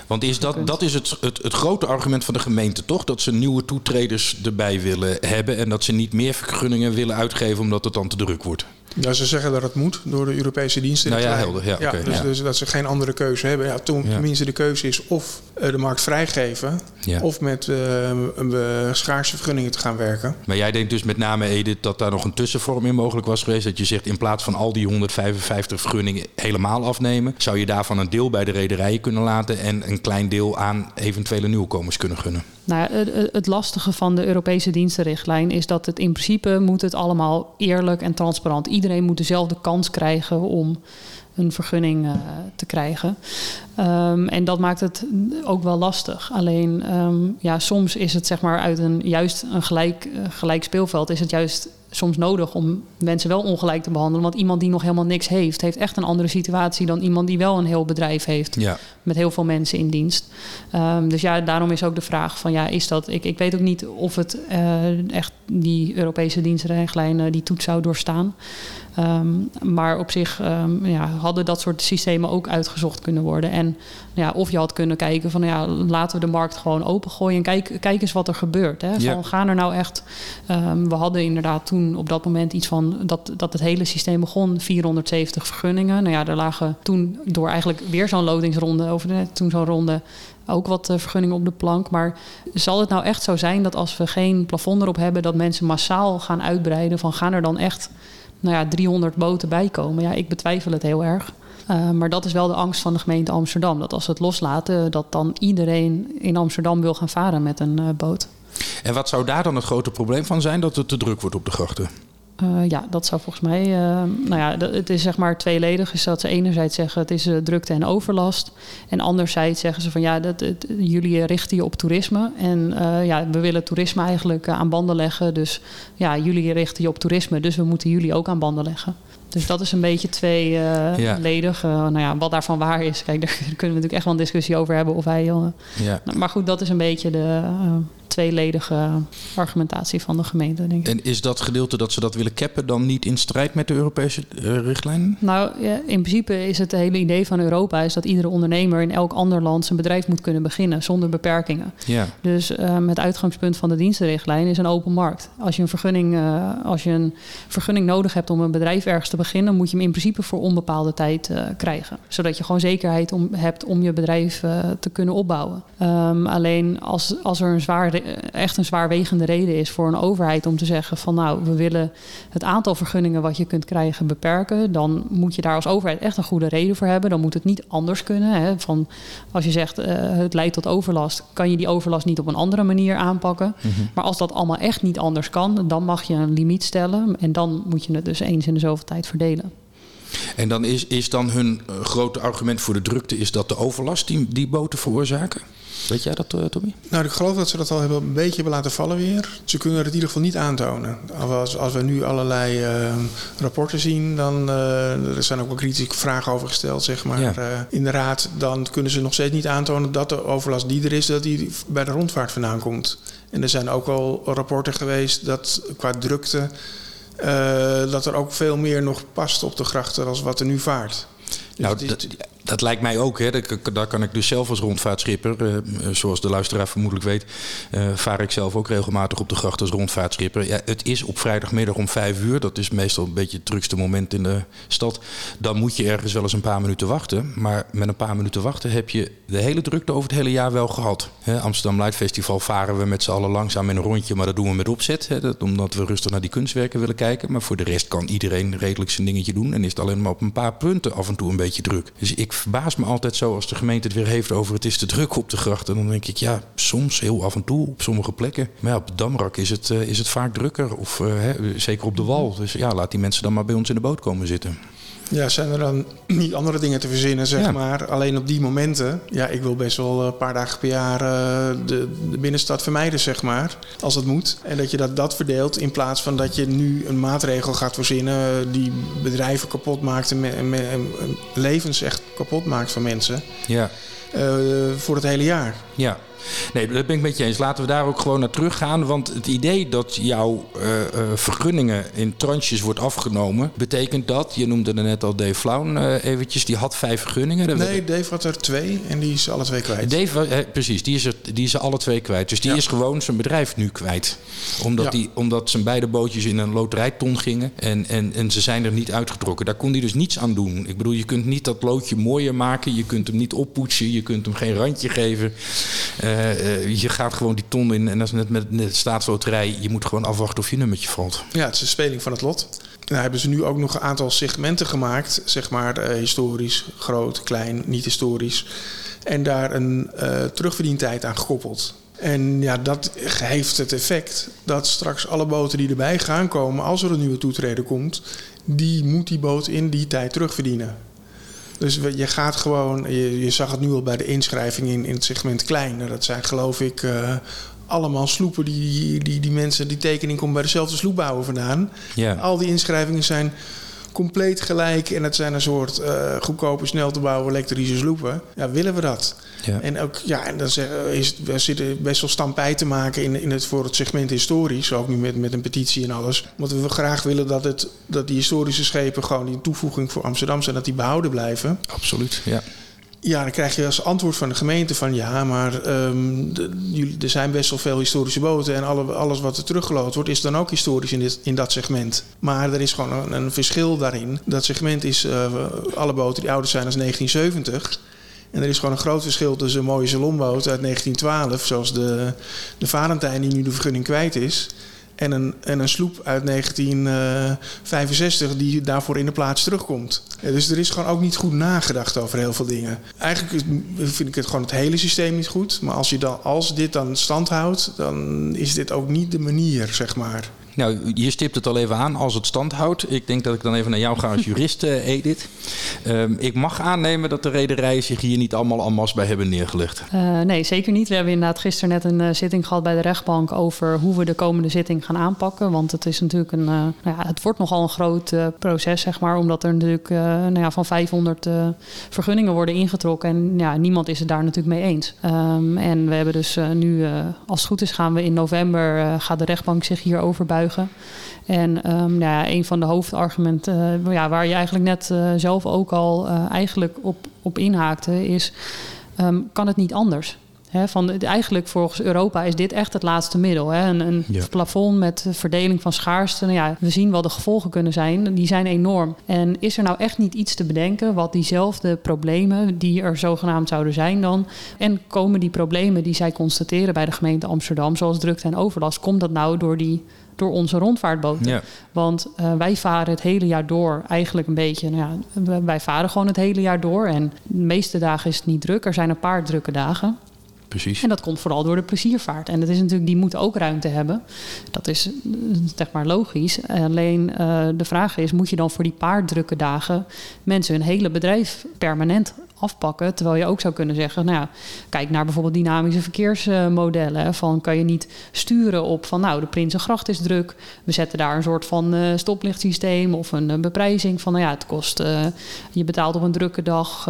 Want is dat, dat is het, het, het grote argument van de gemeente, toch? Dat ze nieuwe toetreders erbij willen hebben en dat ze niet meer vergunningen willen uitgeven omdat het dan te druk wordt. Ja, ze zeggen dat het moet door de Europese diensten. Nou ja, helder. Ja, oké, dus, ja. dus dat ze geen andere keuze hebben. Ja, toen, Ja. tenminste, de keuze is of eh, de markt vrijgeven... Ja. of met eh, eh, schaarse vergunningen te gaan werken. Maar jij denkt dus met name, Edith, dat daar nog een tussenvorm in mogelijk was geweest. Dat je zegt, in plaats van al die 155 vergunningen helemaal afnemen, zou je daarvan een deel bij de rederijen kunnen laten en een klein deel aan eventuele nieuwkomers kunnen gunnen. Nou ja, het, het lastige van de Europese dienstenrichtlijn is dat het in principe moet het allemaal eerlijk en transparant. Iedereen moet dezelfde kans krijgen om een vergunning eh, te krijgen. Ehm, en dat maakt het ook wel lastig. Alleen ehm, ja, soms is het zeg maar uit een juist een gelijk, eh, gelijk speelveld is het juist soms nodig om mensen wel ongelijk te behandelen. Want iemand die nog helemaal niks heeft, heeft echt een andere situatie dan iemand die wel een heel bedrijf heeft Ja, met heel veel mensen in dienst. Ehm, dus ja, daarom is ook de vraag van ja, is dat... Ik, ik weet ook niet of het eh, echt die Europese dienstrijlijn eh, die toets zou doorstaan. Ehm, maar op zich ehm, ja, hadden dat soort systemen ook uitgezocht kunnen worden. En ja, of je had kunnen kijken van ja, laten we de markt gewoon opengooien en kijk, kijk eens wat er gebeurt. Hè. Ja. Van, gaan er nou echt... ehm, we hadden inderdaad toen op dat moment iets van... Dat, dat het hele systeem begon, 470 vergunningen. Nou ja, er lagen toen door eigenlijk weer zo'n loadingsronde... over de, toen zo'n ronde ook wat eh, vergunningen op de plank. Maar zal het nou echt zo zijn dat als we geen plafond erop hebben... dat mensen massaal gaan uitbreiden? Van gaan er dan echt nou ja, 300 boten bij komen? Ja, ik betwijfel het heel erg. Uh, maar dat is wel de angst van de gemeente Amsterdam. Dat als we het loslaten, dat dan iedereen in Amsterdam wil gaan varen met een uh, boot. En wat zou daar dan het grote probleem van zijn? Dat het te druk wordt op de grachten? Uh, ja, dat zou volgens mij. Uh, nou ja, het is zeg maar tweeledig. Is dat ze enerzijds zeggen het is uh, drukte en overlast. En anderzijds zeggen ze van ja, dat, het, jullie richten je op toerisme. En ja, we willen toerisme eigenlijk aan banden leggen. Dus ja, jullie richten je op toerisme. Dus we moeten jullie ook aan banden leggen. Dus dat is een beetje tweeledig. Ja. nou ja, wat daarvan waar is. Kijk, daar kunnen we natuurlijk echt wel een discussie over hebben. Of hij, ja. Maar goed, dat is een beetje de tweeledige argumentatie van de gemeente, denk ik. En is dat gedeelte dat ze dat willen cappen dan niet in strijd met de Europese uh, richtlijnen? Nou, ja, in principe is het hele idee van Europa is dat iedere ondernemer in elk ander land zijn bedrijf moet kunnen beginnen zonder beperkingen. Ja. Dus um, het uitgangspunt van de dienstenrichtlijn is een open markt. Als je een vergunning, uh, als je een vergunning nodig hebt om een bedrijf ergens te beginnen, moet je hem in principe voor onbepaalde tijd uh, krijgen. Zodat je gewoon zekerheid om, hebt om je bedrijf uh, te kunnen opbouwen. Um, alleen als, als er een zwaar echt een zwaarwegende reden is voor een overheid om te zeggen van nou, we willen het aantal vergunningen wat je kunt krijgen beperken, dan moet je daar als overheid echt een goede reden voor hebben. Dan moet het niet anders kunnen. Hè. Van, als je zegt uh, het leidt tot overlast, kan je die overlast niet op een andere manier aanpakken. Mm-hmm. Maar als dat allemaal echt niet anders kan, dan mag je een limiet stellen en dan moet je het dus eens in de zoveel tijd verdelen. En dan is, is dan hun uh, grote argument voor de drukte is dat de overlast die, die boten veroorzaken? Weet jij dat, uh, Tommy? Nou, ik geloof dat ze dat al hebben, een beetje hebben laten vallen weer. Ze kunnen het in ieder geval niet aantonen. Als, als we nu allerlei uh, rapporten zien, dan uh, er zijn ook wel kritische vragen over gesteld, zeg maar. Ja. Uh, in de raad, dan kunnen ze nog steeds niet aantonen dat de overlast die er is, dat die bij de rondvaart vandaan komt. En er zijn ook al rapporten geweest dat qua drukte, dat er ook veel meer nog past op de grachten als wat er nu vaart. Dus nou, dat, Dat lijkt mij ook. Hè. Daar kan ik dus zelf als rondvaartschipper, uh, zoals de luisteraar vermoedelijk weet, uh, vaar ik zelf ook regelmatig op de gracht als rondvaartschipper. Ja, het is op vrijdagmiddag om vijf uur. Dat is meestal een beetje het drukste moment in de stad. Dan moet je ergens wel eens een paar minuten wachten. Maar met een paar minuten wachten heb je de hele drukte over het hele jaar wel gehad. Amsterdam Light Festival varen we met z'n allen langzaam in een rondje, maar dat doen we met opzet. Omdat we rustig naar die kunstwerken willen kijken. Maar voor de rest kan iedereen redelijk zijn dingetje doen. En is het alleen maar op een paar punten af en toe een beetje druk. Dus ik verbaas me altijd zo als de gemeente het weer heeft over het is te druk op de grachten. Dan denk ik, ja, soms heel af en toe op sommige plekken. Maar ja, op Damrak is het, uh, is het vaak drukker. Of uh, hè, zeker op de wal. Dus ja, laat die mensen dan maar bij ons in de boot komen zitten. Ja, zijn er dan niet andere dingen te verzinnen, zeg ja. maar? Alleen op die momenten. Ja, ik wil best wel een paar dagen per jaar uh, de, de, binnenstad vermijden, zeg maar. Als het moet. En dat je dat, dat verdeelt in plaats van dat je nu een maatregel gaat verzinnen die bedrijven kapot maakt en, en, en levens echt kapot maakt van mensen. Ja. Uh, voor het hele jaar. Ja. Nee, dat ben ik met je eens. Laten we daar ook gewoon naar teruggaan. Want het idee dat jouw uh, uh, vergunningen in tranches wordt afgenomen... betekent dat, je noemde er net al Dave Flaun uh, eventjes... die had vijf vergunningen. Nee, Dave had er twee en die is alle twee kwijt. Dave, precies, die is, er, die is er alle twee kwijt. Dus die ja. is gewoon zijn bedrijf nu kwijt. Omdat, ja. die, omdat zijn beide bootjes in een loterijton gingen... En, en, en ze zijn er niet uitgetrokken. Daar kon hij dus niets aan doen. Ik bedoel, je kunt niet dat loodje mooier maken. Je kunt hem niet oppoetsen. Je kunt hem geen randje geven. Uh, je gaat gewoon die ton in en dat is net met de staatsloterij. Je moet gewoon afwachten of je nummertje valt. Ja, het is een speling van het lot. Nou hebben ze nu ook nog een aantal segmenten gemaakt. Zeg maar uh, historisch, groot, klein, niet historisch. En daar een terugverdientijd aan gekoppeld. En ja, dat heeft het effect dat straks alle boten die erbij gaan komen... als er een nieuwe toetreden komt... die moet die boot in die tijd terugverdienen. Dus je gaat gewoon, je, je, zag het nu al bij de inschrijving in, in het segment klein. Dat zijn geloof ik uh, allemaal sloepen die, die, die mensen, die tekening komt bij dezelfde sloepbouwer vandaan. Ja. Al die inschrijvingen zijn compleet gelijk en het zijn een soort uh, goedkope, snel te bouwen elektrische sloepen. Ja, willen we dat? Ja. En ook, ja, en dan is, we zitten best wel stampij te maken in, in het, voor het segment historisch, ook nu met, met een petitie en alles. Omdat we graag willen dat, het, dat die historische schepen gewoon die toevoeging voor Amsterdam zijn, dat die behouden blijven. Absoluut, ja. Ja, dan krijg je als antwoord van de gemeente van ja, maar de, er zijn best wel veel historische boten en alle, alles wat er teruggeloot wordt is dan ook historisch in, dit, in dat segment. Maar er is gewoon een, een verschil daarin. Dat segment is uh, alle boten die ouder zijn dan 1970. En er is gewoon een groot verschil tussen een mooie salonboot uit 1912, zoals de, de Valentijn die nu de vergunning kwijt is, en een, en een sloep uit 1965 die daarvoor in de plaats terugkomt. Dus er is gewoon ook niet goed nagedacht over heel veel dingen. Eigenlijk vind ik het gewoon het hele systeem niet goed. Maar als, je dan, als dit dan stand houdt, dan is dit ook niet de manier, zeg maar. Nou, je stipt het al even aan als het stand houdt. Ik denk dat ik dan even naar jou ga als jurist, uh, Edith. Um, ik mag aannemen dat de rederijen zich hier niet allemaal en masse bij hebben neergelegd. Uh, nee, zeker niet. We hebben inderdaad gisteren net een uh, zitting gehad bij de rechtbank over hoe we de komende zitting gaan aanpakken. Want het is natuurlijk een, nou ja, het wordt nogal een groot proces, zeg maar. Omdat er natuurlijk nou ja, van 500 vergunningen worden ingetrokken. En ja, niemand is het daar natuurlijk mee eens. Um, en we hebben dus nu, als het goed is, gaan we in november, gaat de rechtbank zich hierover buigen. En um, nou ja, een van de hoofdargumenten uh, ja, waar je eigenlijk net uh, zelf ook al uh, eigenlijk op, op inhaakte, is: um, kan het niet anders? He, van, eigenlijk volgens Europa is dit echt het laatste middel. Een, een ja. plafond met verdeling van schaarste. Nou ja, we zien wat de gevolgen kunnen zijn. Die zijn enorm. En is er nou echt niet iets te bedenken wat diezelfde problemen die er zogenaamd zouden zijn dan... en komen die problemen die zij constateren bij de gemeente Amsterdam... zoals drukte en overlast, komt dat nou door die door onze rondvaartboten. Ja. Want uh, wij varen het hele jaar door eigenlijk een beetje. Nou ja, wij varen gewoon het hele jaar door. En de meeste dagen is het niet druk. Er zijn een paar drukke dagen. Precies. En dat komt vooral door de pleziervaart. En dat is natuurlijk, die moet ook ruimte hebben. Dat is zeg maar logisch. Alleen uh, de vraag is, moet je dan voor die paar drukke dagen mensen hun hele bedrijf permanent afpakken. Terwijl je ook zou kunnen zeggen, nou kijk naar bijvoorbeeld dynamische verkeersmodellen. Van kan je niet sturen op van nou, de Prinsengracht is druk. We zetten daar een soort van uh, stoplichtsysteem of een, een, beprijzing van nou ja, het kost, uh, je betaalt op een drukke dag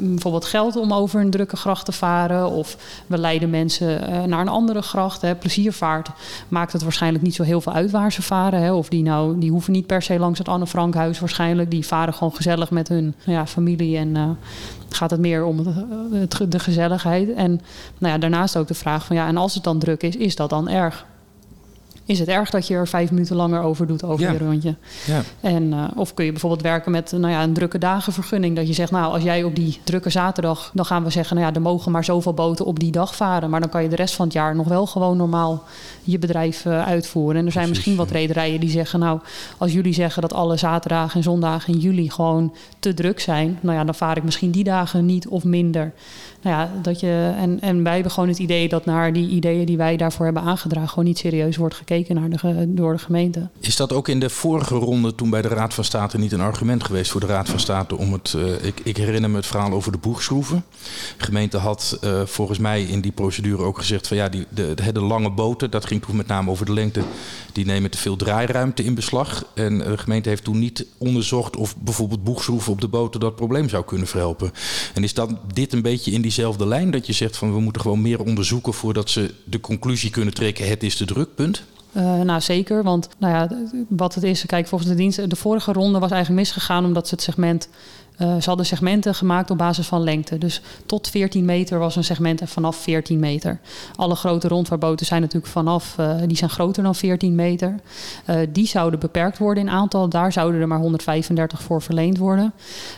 bijvoorbeeld geld om over een drukke gracht te varen. Of we leiden mensen naar een andere gracht. Hè. Pleziervaart maakt het waarschijnlijk niet zo heel veel uit waar ze varen. Hè. Of die nou, die hoeven niet per se langs het Anne Frankhuis waarschijnlijk. Die varen gewoon gezellig met hun ja, familie en gaat het meer om het, de gezelligheid. En nou ja, daarnaast ook de vraag van ja, en als het dan druk is, is dat dan erg? Is het erg dat je er vijf minuten langer over doet over je rondje. Ja. En, uh, of kun je bijvoorbeeld werken met nou ja, een drukke dagenvergunning. Dat je zegt, nou, als jij op die drukke zaterdag... dan gaan we zeggen, nou ja, er mogen maar zoveel boten op die dag varen. Maar dan kan je de rest van het jaar nog wel gewoon normaal je bedrijf uh, uitvoeren. En er zijn misschien wat rederijen die zeggen, nou, als jullie zeggen dat alle zaterdagen en zondagen in juli gewoon te druk zijn, nou ja, dan vaar ik misschien die dagen niet of minder ja, dat je, en, en wij hebben gewoon het idee dat naar die ideeën die wij daarvoor hebben aangedragen, gewoon niet serieus wordt gekeken naar door de gemeente. Is dat ook in de vorige ronde, toen bij de Raad van State, niet een argument geweest voor de Raad van State om het. Uh, ik, ik, herinner me het verhaal over de boegschroeven. De gemeente had uh, volgens mij in die procedure ook gezegd van ja, die, de, de, de lange boten, dat ging toen met name over de lengte, die nemen te veel draairuimte in beslag. En de gemeente heeft toen niet onderzocht of bijvoorbeeld boegschroeven op de boten dat probleem zou kunnen verhelpen. En is dat dit een beetje in diezelfde lijn dat je zegt van we moeten gewoon meer onderzoeken voordat ze de conclusie kunnen trekken het is de drukpunt? Uh, nou, zeker. Want nou ja, wat het is, kijk, volgens de dienst, de vorige ronde was eigenlijk misgegaan omdat ze het segment uh, ze hadden segmenten gemaakt op basis van lengte. Dus tot 14 meter was een segment en vanaf 14 meter. Alle grote rondvaartboten zijn natuurlijk vanaf, uh, die zijn groter dan 14 meter. Uh, die zouden beperkt worden in aantal. Daar zouden er maar 135 voor verleend worden.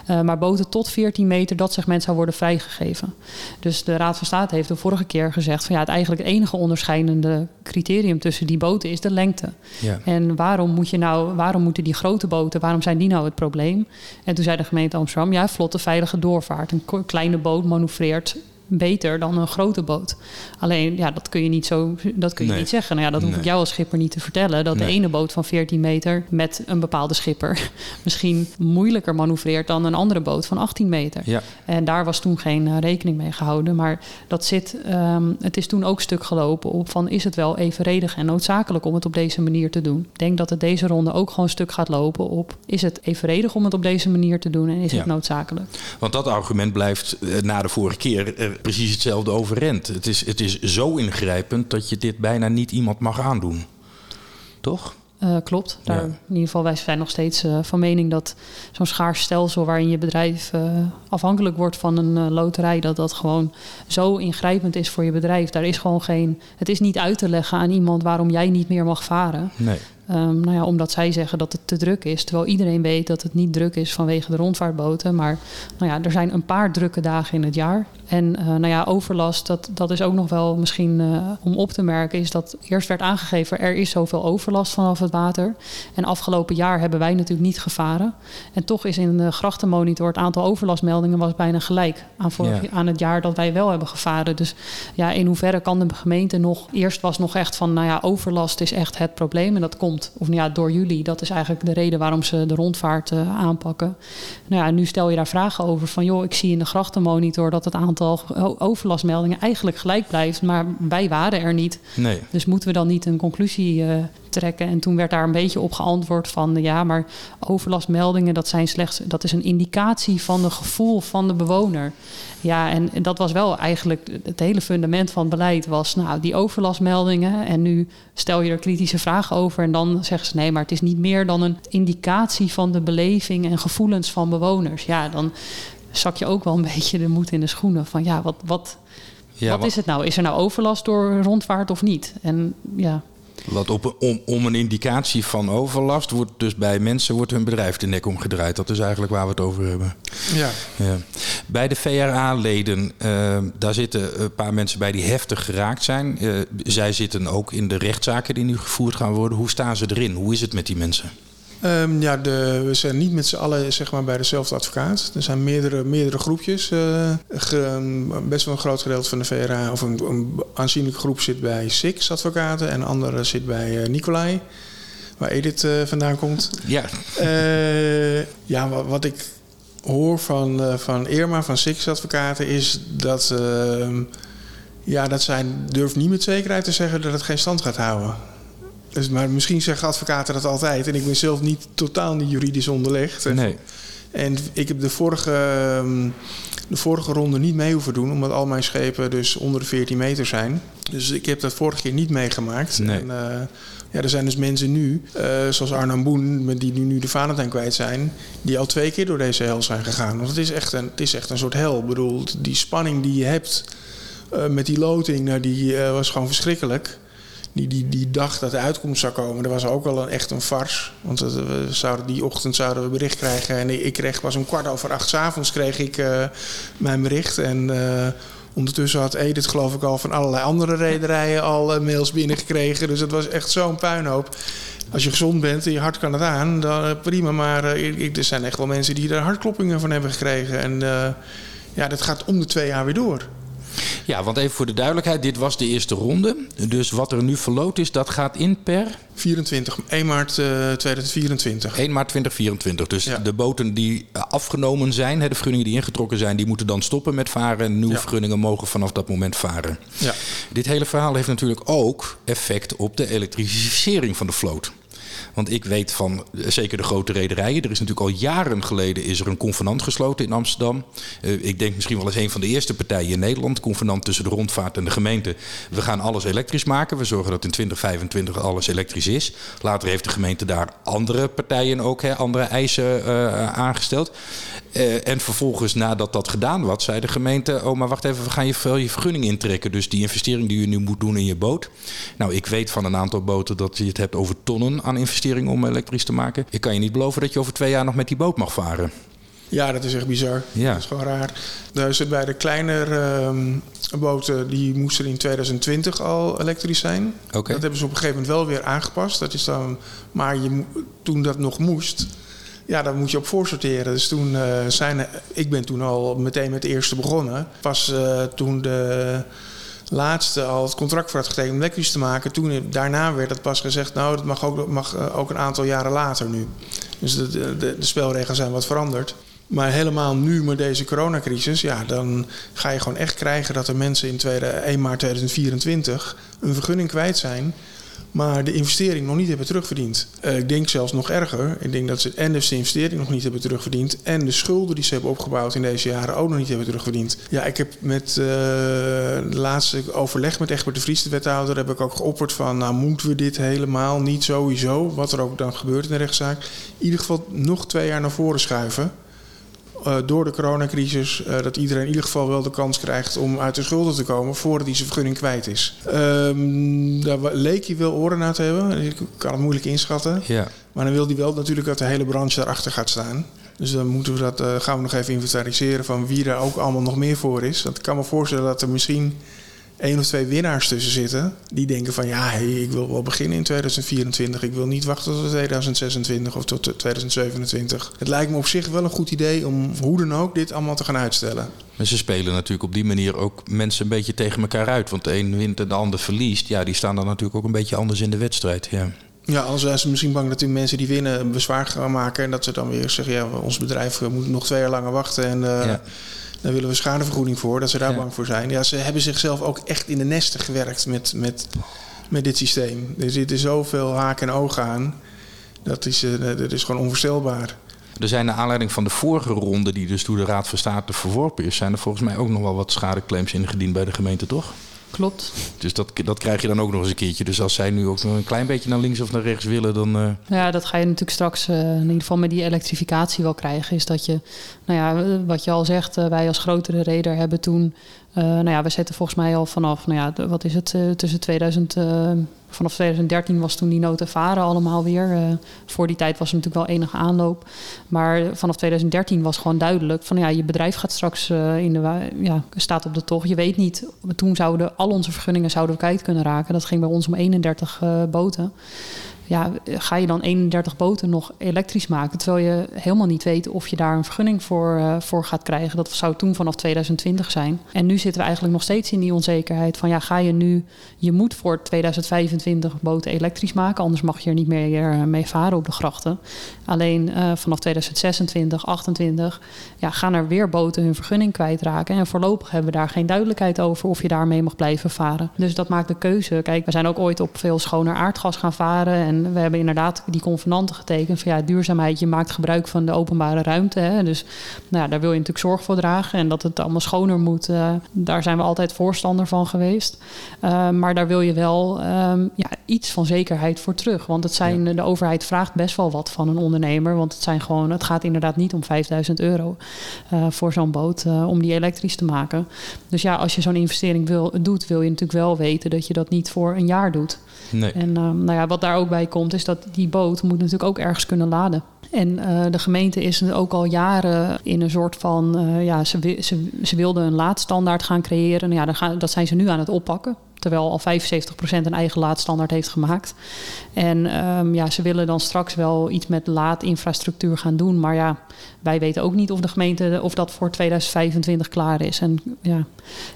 maar boten tot 14 meter, dat segment zou worden vrijgegeven. Dus de Raad van State heeft de vorige keer gezegd van ja, het eigenlijk het enige onderscheidende criterium tussen die boten is de lengte. Ja. En waarom moet je nou, waarom moeten die grote boten, waarom zijn die nou het probleem? En toen zei de gemeente Ja, vlotte, veilige doorvaart. Een kleine boot manoeuvreert beter dan een grote boot. Alleen, ja, dat kun je niet zo dat kun je niet zeggen. Nou ja, dat hoef ik jou als schipper niet te vertellen. Dat de ene boot van 14 meter met een bepaalde schipper misschien moeilijker manoeuvreert dan een andere boot van 18 meter. Ja. En daar was toen geen uh, rekening mee gehouden. Maar dat zit, um, het is toen ook stuk gelopen op van is het wel evenredig en noodzakelijk om het op deze manier te doen. Ik denk dat het deze ronde ook gewoon stuk gaat lopen op is het evenredig om het op deze manier te doen en is ja. het noodzakelijk. Want dat argument blijft uh, na de vorige keer uh, precies hetzelfde overrent. Het is, het is zo ingrijpend dat je dit bijna niet iemand mag aandoen. Toch? Uh, klopt. Daar, In ieder geval, wij zijn nog steeds uh, van mening dat zo'n schaars stelsel waarin je bedrijf uh, afhankelijk wordt van een loterij, dat dat gewoon zo ingrijpend is voor je bedrijf. Daar is gewoon geen. Het is niet uit te leggen aan iemand waarom jij niet meer mag varen. Nee. Um, nou ja, omdat zij zeggen dat het te druk is. Terwijl iedereen weet dat het niet druk is vanwege de rondvaartboten. Maar nou ja, er zijn een paar drukke dagen in het jaar. En uh, nou ja, overlast, dat, dat is ook nog wel misschien uh, om op te merken, is dat eerst werd aangegeven er is zoveel overlast vanaf het water. En afgelopen jaar hebben wij natuurlijk niet gevaren. En toch is in de grachtenmonitor het aantal overlastmeldingen was bijna gelijk aan, vorig, ja. aan het jaar dat wij wel hebben gevaren. Dus ja, in hoeverre kan de gemeente nog. Eerst was nog echt van, nou ja, overlast is echt het probleem. En dat komt of nou ja, door jullie. Dat is eigenlijk de reden waarom ze de rondvaart uh, aanpakken. Nou ja, nu stel je daar vragen over van joh, ik zie in de grachtenmonitor dat het aantal overlastmeldingen eigenlijk gelijk blijft, maar wij waren er niet. Nee. Dus moeten we dan niet een conclusie uh, trekken? En toen werd daar een beetje op geantwoord van ja, maar overlastmeldingen dat zijn slechts dat is een indicatie van het gevoel van de bewoner. Ja, en, en dat was wel eigenlijk het hele fundament van het beleid was nou die overlastmeldingen en nu stel je er kritische vragen over en dan zeggen ze nee, maar het is niet meer dan een indicatie van de beleving en gevoelens van bewoners. Ja, dan zak je ook wel een beetje de moed in de schoenen van ja, wat, wat, ja, wat, wat is het nou? Is er nou overlast door rondvaart of niet? En ja. Wat op, om, om een indicatie van overlast wordt dus bij mensen wordt hun bedrijf de nek omgedraaid. Dat is eigenlijk waar we het over hebben. Ja. ja. Bij de VRA-leden, uh, daar zitten een paar mensen bij die heftig geraakt zijn. Uh, zij zitten ook in de rechtszaken die nu gevoerd gaan worden. Hoe staan ze erin? Hoe is het met die mensen? Um, ja, de, we zijn niet met z'n allen zeg maar, bij dezelfde advocaat. Er zijn meerdere, meerdere groepjes. Uh, ge, best wel een groot gedeelte van de VRA, of een, een aanzienlijke groep zit bij SIX advocaten en een andere zit bij uh, Nicolai, waar Edith uh, vandaan komt. Ja. ja, wat, wat, ik hoor van, van Irma, van SIX advocaten, is dat, ehm, ja, dat zij durft niet met zekerheid te zeggen dat het geen stand gaat houden. Dus, maar misschien zeggen advocaten dat altijd. En ik ben zelf niet totaal niet juridisch onderlegd. En, nee. En ik heb de vorige, ehm, de vorige ronde niet mee hoeven doen, omdat al mijn schepen dus onder de 14 meter zijn. Dus ik heb dat vorige keer niet meegemaakt. Nee. En, eh, ja, er zijn dus mensen nu, eh, zoals Arnhem Boen, met die nu, nu de Valentijn kwijt zijn, die al twee keer door deze hel zijn gegaan. Want het is echt een, het is echt een soort hel. Ik bedoel, die spanning die je hebt eh, met die loting, nou, die was gewoon verschrikkelijk. Die, die, die dag dat de uitkomst zou komen, dat was ook al een, echt een fars. Want het, we zouden, die ochtend zouden we bericht krijgen. En ik, kreeg pas om kwart over acht 's avonds kreeg ik eh, mijn bericht. En eh, ondertussen had Edith geloof ik al van allerlei andere rederijen al eh, mails binnengekregen. Dus het was echt zo'n puinhoop. Als je gezond bent en je hart kan het aan, dan prima. Maar ik- er zijn echt wel mensen die er hartkloppingen van hebben gekregen. En ja, dat gaat om de twee jaar weer door. Ja, want even voor de duidelijkheid, dit was de eerste ronde. Dus wat er nu verloot is, dat gaat in per 24, 1 maart eh, 2024. 1 maart 2024. Dus Ja. de boten die eh, afgenomen zijn, de vergunningen die ingetrokken zijn, die moeten dan stoppen met varen. En nieuwe Ja. vergunningen mogen vanaf dat moment varen. Ja. Dit hele verhaal heeft natuurlijk ook effect op de elektrificering van de vloot. Want ik weet van eh, zeker de grote rederijen. Er is natuurlijk al jaren geleden is er een convenant gesloten in Amsterdam. Eh, ik denk misschien wel eens een van de eerste partijen in Nederland. Convenant tussen de rondvaart en de gemeente. We gaan alles elektrisch maken. We zorgen dat in 2025 alles elektrisch is. Later heeft de gemeente daar andere partijen ook, hè, andere eisen eh, aangesteld. Eh, en vervolgens, nadat dat gedaan was, zei de gemeente: Oh, maar wacht even, we gaan je, je vergunning intrekken. Dus die investering die je nu moet doen in je boot. Nou, ik weet van een aantal boten dat je het hebt over tonnen aan investeringen om elektrisch te maken. Ik kan je niet beloven dat je over twee jaar nog met die boot mag varen. Ja, dat is echt bizar. Ja. Dat is gewoon raar. Dus bij de kleinere ehm, boten, die moesten in 2020 al elektrisch zijn. Oké. Dat hebben ze op een gegeven moment wel weer aangepast. Dat is dan, maar je, toen dat nog moest, ja, dan moet je op voorsorteren. Dus toen eh, zijn, ik ben toen al meteen met de eerste begonnen. Pas eh, toen de laatste al het contract voor had getekend om elektrisch te maken. Toen, daarna werd het pas gezegd, nou, dat mag ook, mag eh, ook een aantal jaren later nu. Dus de, de, de spelregels zijn wat veranderd. Maar helemaal nu met deze coronacrisis, ja, dan ga je gewoon echt krijgen dat er mensen in tweede, 1 maart 2024 een vergunning kwijt zijn, maar de investering nog niet hebben terugverdiend. Eh, ik denk zelfs nog erger. Ik denk dat ze en dus de investering nog niet hebben terugverdiend en de schulden die ze hebben opgebouwd in deze jaren ook nog niet hebben terugverdiend. Ja, ik heb met eh, de laatste overleg met Egbert de Vries, de wethouder, heb ik ook geopperd van, nou moeten we dit helemaal niet sowieso, wat er ook dan gebeurt in de rechtszaak, in ieder geval nog twee jaar naar voren schuiven. Eh, door de coronacrisis, eh, dat iedereen in ieder geval wel de kans krijgt om uit de schulden te komen voordat hij zijn vergunning kwijt is. Ehm, daar leek hij wel oren naar te hebben. Ik kan het moeilijk inschatten. Ja. Maar dan wil hij wel natuurlijk dat de hele branche daarachter gaat staan. Dus dan moeten we dat, eh, gaan we nog even inventariseren van wie daar ook allemaal nog meer voor is. Want ik kan me voorstellen dat er misschien één of twee winnaars tussen zitten. Die denken van ja, hey, ik wil wel beginnen in 2024. Ik wil niet wachten tot 2026 of tot 2027. Het lijkt me op zich wel een goed idee om hoe dan ook dit allemaal te gaan uitstellen. Maar ze spelen natuurlijk op die manier ook mensen een beetje tegen elkaar uit. Want de een wint en de ander verliest. Ja, die staan dan natuurlijk ook een beetje anders in de wedstrijd. Ja. Ja, anders zijn ze misschien bang dat die mensen die winnen bezwaar gaan maken. En dat ze dan weer zeggen, ja, ons bedrijf eh, moet nog twee jaar langer wachten. En eh, Ja. Daar willen we schadevergoeding voor. Dat ze daar Ja. bang voor zijn. Ja, ze hebben zichzelf ook echt in de nesten gewerkt met, met, met dit systeem. Er zitten zoveel haken en ogen aan. Dat is, eh, dat is gewoon onvoorstelbaar. Er zijn naar aanleiding van de vorige ronde, die dus door de Raad van State verworpen is, zijn er volgens mij ook nog wel wat schadeclaims ingediend bij de gemeente, toch? Klopt. Dus dat, dat krijg je dan ook nog eens een keertje. Dus als zij nu ook nog een klein beetje naar links of naar rechts willen, dan. eh, Ja, dat ga je natuurlijk straks eh, in ieder geval met die elektrificatie wel krijgen. Is dat je, nou ja, eh, wat je al zegt, wij als grotere reder hebben toen, eh, nou ja, we zetten volgens mij al vanaf, nou ja, wat is het, eh, tussen 2000, eh, vanaf 2013 was toen die noten varen allemaal weer. Voor die tijd was er natuurlijk wel enige aanloop. Maar vanaf 2013 was gewoon duidelijk van, ja, je bedrijf gaat straks in de, ja, staat op de tocht. Je weet niet, toen zouden al onze vergunningen zouden we kwijt kunnen raken. Dat ging bij ons om 31 eh, boten ja, ga je dan 31 boten nog elektrisch maken? Terwijl je helemaal niet weet of je daar een vergunning voor, eh, voor gaat krijgen. Dat zou toen vanaf 2020 zijn. En nu zitten we eigenlijk nog steeds in die onzekerheid van ja, ga je nu, je moet voor 2025 boten elektrisch maken, anders mag je er niet meer eh, mee varen op de grachten. Alleen eh, vanaf 2026, 28, ja, gaan er weer boten hun vergunning kwijtraken. En voorlopig hebben we daar geen duidelijkheid over of je daarmee mag blijven varen. Dus dat maakt de keuze. Kijk, we zijn ook ooit op veel schoner aardgas gaan varen. En En we hebben inderdaad die convenanten getekend van ja, duurzaamheid, je maakt gebruik van de openbare ruimte. Hè. Dus nou ja, daar wil je natuurlijk zorg voor dragen. En dat het allemaal schoner moet, uh, daar zijn we altijd voorstander van geweest. Uh, maar daar wil je wel um, ja, iets van zekerheid voor terug. Want het zijn, ja. de overheid vraagt best wel wat van een ondernemer. Want het, zijn gewoon, het gaat inderdaad niet om 5000 euro uh, voor zo'n boot om die elektrisch te maken. Dus ja, als je zo'n investering wil, doet, wil je natuurlijk wel weten dat je dat niet voor een jaar doet. Nee. En nou ja, wat daar ook bij komt, is dat die boot moet natuurlijk ook ergens kunnen laden. En uh, de gemeente is ook al jaren in een soort van, uh, ja, ze, ze, ze wilden een laadstandaard gaan creëren. Nou ja, gaan, dat zijn ze nu aan het oppakken. Terwijl al 75% een eigen laadstandaard heeft gemaakt. En um, ja, ze willen dan straks wel iets met laadinfrastructuur gaan doen. Maar ja, wij weten ook niet of de gemeente of dat voor 2025 klaar is. En, ja.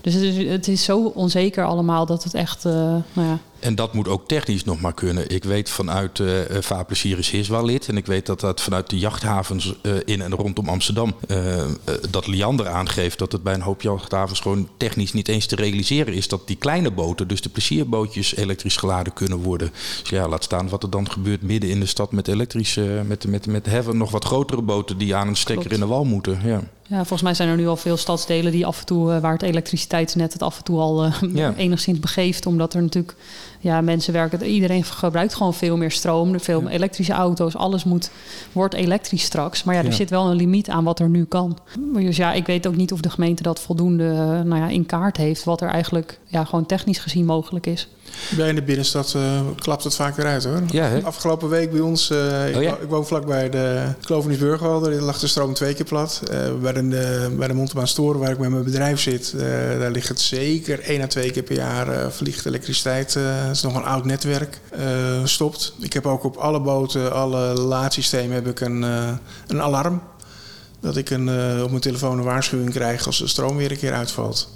Dus het is, het is zo onzeker allemaal dat het echt. Uh, nou ja, en dat moet ook technisch nog maar kunnen. Ik weet vanuit uh, Vaarplezier is Hiswa lid. En ik weet dat dat vanuit de jachthavens in en rondom Amsterdam... Uh, dat Liander aangeeft dat het bij een hoop jachthavens... gewoon technisch niet eens te realiseren is... dat die kleine boten, dus de plezierbootjes, elektrisch geladen kunnen worden. Dus ja, laat wat er dan gebeurt midden in de stad... met elektrische, met, met, met heaven, nog wat grotere boten... die aan een stekker Klopt. in de wal moeten. Ja. Ja, volgens mij zijn er nu al veel stadsdelen die af en toe, uh, waar het elektriciteitsnet het af en toe al uh, ja. enigszins begeeft. Omdat er natuurlijk, ja, mensen werken, iedereen gebruikt gewoon veel meer stroom. Veel ja. elektrische auto's, alles moet, wordt elektrisch straks. Maar ja, er ja. zit wel een limiet aan wat er nu kan. Dus ja, ik weet ook niet of de gemeente dat voldoende uh, nou ja, in kaart heeft. Wat er eigenlijk ja, gewoon technisch gezien mogelijk is. Bij in de binnenstad uh, klapt het vaak weer uit hoor. Ja, hè? Afgelopen week bij ons, uh, oh, ik, ja? ik, woon vlakbij de Klovenisburgwal, daar lag de stroom twee keer plat. Uh, bij de, bij de Storen, waar ik met mijn bedrijf zit, daar ligt het zeker één à twee keer per jaar vliegt elektriciteit. Het is nog een oud netwerk, stopt. Ik heb ook op alle boten, alle laadsystemen heb ik een, een alarm. Dat ik een, op mijn telefoon een waarschuwing krijg als de stroom weer een keer uitvalt